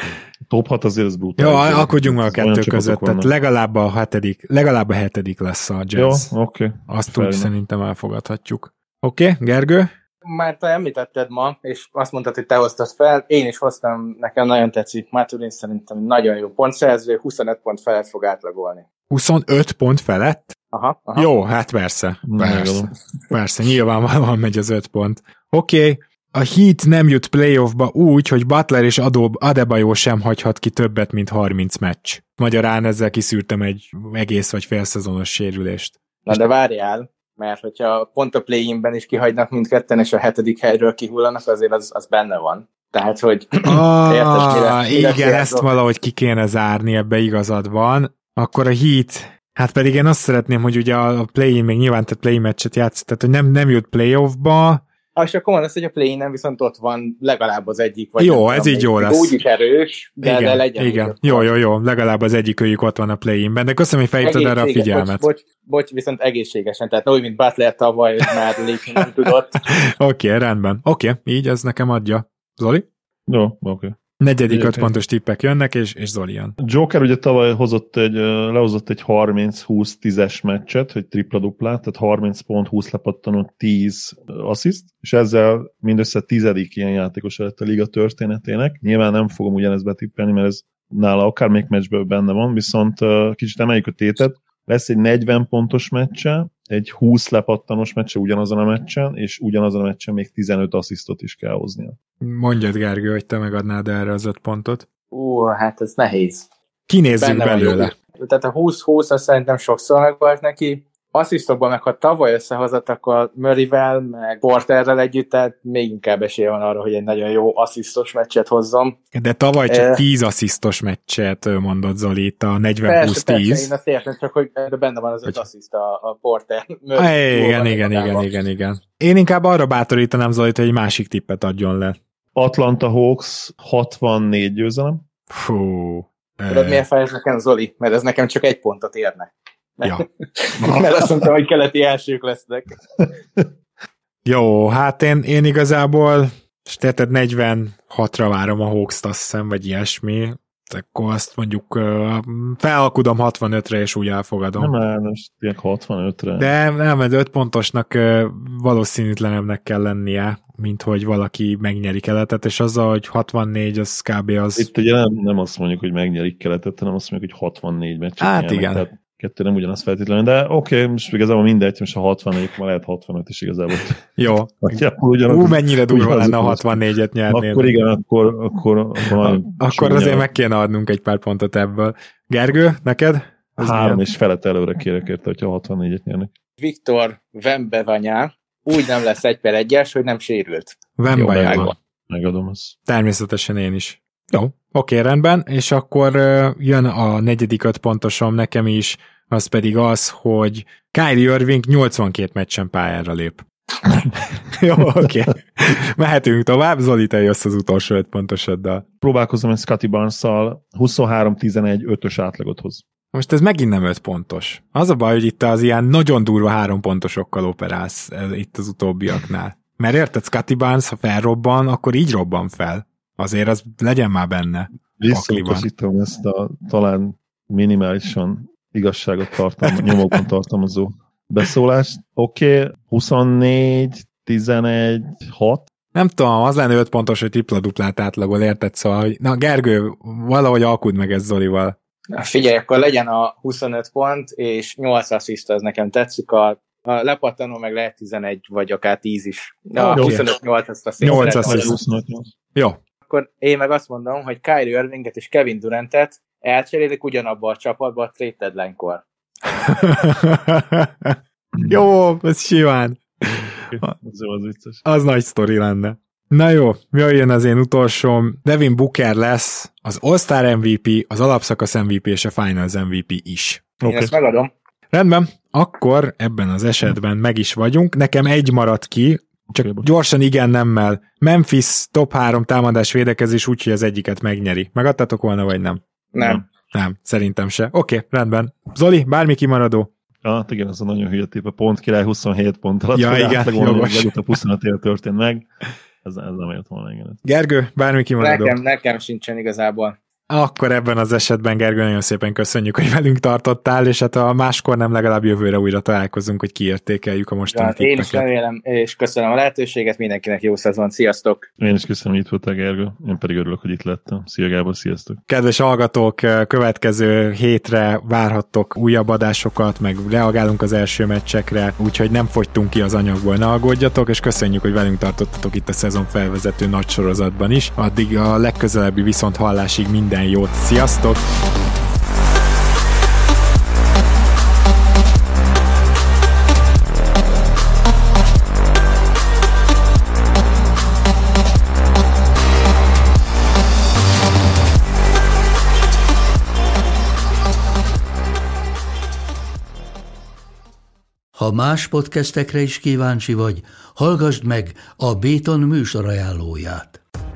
Top 6 azért az Jó, brutális. alkudjunk meg a Ez olyan kettő között, tehát legalább a hetedik, legalább a hetedik lesz a Jó, jazz. oké. Okay. Azt fair úgy szerintem elfogadhatjuk. Oké, okay, Gergő? Már te említetted ma, és azt mondtad, hogy te hoztad fel, én is hoztam, nekem nagyon tetszik, Maturin szerintem nagyon jó pontszerző, 25 pont felett fog átlagolni. 25 pont felett? Aha, aha. Jó, hát persze. Persze, persze nyilvánvalóan megy az 5 pont. Oké, okay. a Heat nem jut playoffba úgy, hogy Butler és Adob Adebayo sem hagyhat ki többet, mint 30 meccs. Magyarán ezzel kiszűrtem egy egész vagy félszezonos sérülést. Na de várjál, mert hogyha pont a play-inben is kihagynak mindketten, és a hetedik helyről kihullanak, azért az, az benne van. Tehát, hogy Ah, Érted, mire- mire igen, ezt valahogy ki kéne zárni, ebbe igazad van. Akkor a Heat, hát pedig én azt szeretném, hogy ugye a play-in még nyilván tehát play meccset játszott, tehát hogy nem, nem jut playoffba, és akkor mondasz, hogy a play nem viszont ott van legalább az egyik. Vagy Jó, ez így jó lesz. Úgy is erős, de, igen, de legyen. igen. Jó, van. jó, jó, legalább az egyik őjük ott van a play-inben, de köszönöm, hogy felhívtad erre a figyelmet. Bocs, bocs, bocs, viszont egészségesen, tehát úgy, mint Butler tavaly, hogy már lépni nem tudott. Oké, okay, rendben. Oké, okay, így ez nekem adja. Zoli? Jó, oké. Okay. Negyedik öt pontos tippek jönnek, és, és Zoli jön. Joker ugye tavaly hozott egy, lehozott egy 30-20-10-es meccset, hogy tripla-duplát, tehát 30 pont, 20 lepattanó, 10 assziszt, és ezzel mindössze tizedik ilyen játékos lett a liga történetének. Nyilván nem fogom ugyanezt betippelni, mert ez nála akármelyik meccsben benne van, viszont kicsit emeljük a tétet, lesz egy 40 pontos meccse, egy 20 lepattanos meccse ugyanazon a meccsen, és ugyanazon a meccsen még 15 asszisztot is kell hoznia. Mondjad, Gergő, hogy te megadnád erre az öt pontot. Ú, hát ez nehéz. Kinézzük Benne belőle. Tehát a 20-20 az szerintem sokszor megvolt neki. Asszisztokban meg, ha tavaly összehozott, akkor Murrayvel, meg Porterrel együtt, tehát még inkább esély van arra, hogy egy nagyon jó asszisztos meccset hozzon. De tavaly csak Eh. 10 asszisztos meccset mondott Zoli itt a Persze, persze, én 40-20-10. azt értem, csak hogy benne van az öt assziszt a, a Porter. Ah, Murray igen, van igen, igen, magában. igen, igen. Én inkább arra bátorítanám Zolit, hogy egy másik tippet adjon le. Atlanta Hawks 64 győzelem, Fú. Tudod, eh, miért fáj ez nekem, Zoli? Mert ez nekem csak egy pontot érne. Ja. Mert azt mondtam, hogy keleti elsők lesznek. Jó, hát én, én igazából, és tehát 46-ra várom a Hawks-t, azt hiszem, vagy ilyesmi. akkor azt mondjuk felalkudom 65-re, és úgy elfogadom. Nem most 65-re. De nem, mert 5 pontosnak valószínűtlenebbnek kell lennie, mint hogy valaki megnyeri keletet, és azzal, hogy 64, az kb. az... Itt ugye nem, nem azt mondjuk, hogy megnyerik keletet, hanem azt mondjuk, hogy 64 meccset Hát nyernek, igen. Tehát kettő nem ugyanaz feltétlenül, de oké, okay, most igazából mindegy, most a 64, ma lehet 65 is igazából. Jó. Ú, mennyire durva lenne a 64-et nyerni. Akkor igen, akkor, akkor, akkor, akkor azért meg kéne adnunk egy pár pontot ebből. Gergő, neked? Ez Három milyen? és felett előre kérek érte, hogyha 64-et nyernek. Viktor Vembevanyá úgy nem lesz egy per egyes, hogy nem sérült. Vembevanyá. Megadom azt. Természetesen én is. Jó, oké, rendben, és akkor jön a negyedik öt pontosom nekem is, az pedig az, hogy Kyrie Irving 82 meccsen pályára lép. Jó, oké. Okay. Mehetünk tovább. Zoli, te jössz az utolsó öt pontosoddal. Próbálkozom egy Scotty Barnes-szal 23-11 5-ös átlagot hoz. Most ez megint nem öt pontos. Az a baj, hogy itt az ilyen nagyon durva három pontosokkal operálsz itt az utóbbiaknál. Mert érted, Scotty Barnes, ha felrobban, akkor így robban fel. Azért az legyen már benne. Visszautasítom ezt a talán minimálisan igazságot tartalmazó, nyomokon tartalmazó beszólást. Oké, okay, 24, 11, 6. Nem tudom, az lenne 5 pontos, hogy tripla-duplát átlagol, érted? Szóval, hogy na Gergő, valahogy alkud meg ez Zolival. Na figyelj, akkor legyen a 25 pont, és 8 assziszt, az nekem tetszik, a, a lepattanó meg lehet 11, vagy akár 10 is. De a 25-8 azt a 8 assziszt. Jó, akkor én meg azt mondom, hogy Kyrie Irvinget és Kevin Durantet elcserélik ugyanabba a csapatba a trade deadline-kor. jó, ez simán. Az, az, vicces. az nagy sztori lenne. Na jó, jöjjön az én utolsóm. Devin Booker lesz az All-Star MVP, az alapszakasz MVP és a Finals MVP is. Én okay. ezt megadom. Rendben, akkor ebben az esetben meg is vagyunk. Nekem egy maradt ki, csak gyorsan igen nemmel. Memphis top 3 támadás védekezés úgy, hogy az egyiket megnyeri. Megadtatok volna, vagy nem? Nem. Nem, szerintem se. Oké, okay, rendben. Zoli, bármi kimaradó? Ja, hát igen, ez a nagyon hülye tipp. A pont király 27 pont alatt. Ja, igen, jogos. Legutóbb 25 év történt meg. Ez, ez nem jött volna, igen. Gergő, bármi kimaradó? Nekem, nekem sincsen igazából. Akkor ebben az esetben, Gergő, nagyon szépen köszönjük, hogy velünk tartottál, és hát a máskor nem legalább jövőre újra találkozunk, hogy kiértékeljük a mostani ja, Én is remélem, és köszönöm a lehetőséget, mindenkinek jó szezon, sziasztok! Én is köszönöm, hogy itt voltál, Gergő. Én pedig örülök, hogy itt lettem. Szia Gábor, sziasztok! Kedves hallgatók, következő hétre várhattok újabb adásokat, meg reagálunk az első meccsekre, úgyhogy nem fogytunk ki az anyagból, ne aggódjatok, és köszönjük, hogy velünk tartottatok itt a szezon felvezető nagy sorozatban is. Addig a legközelebbi viszont hallásig minden minden jót, sziasztok! Ha más podcastekre is kíváncsi vagy, hallgassd meg a Béton műsor ajánlóját.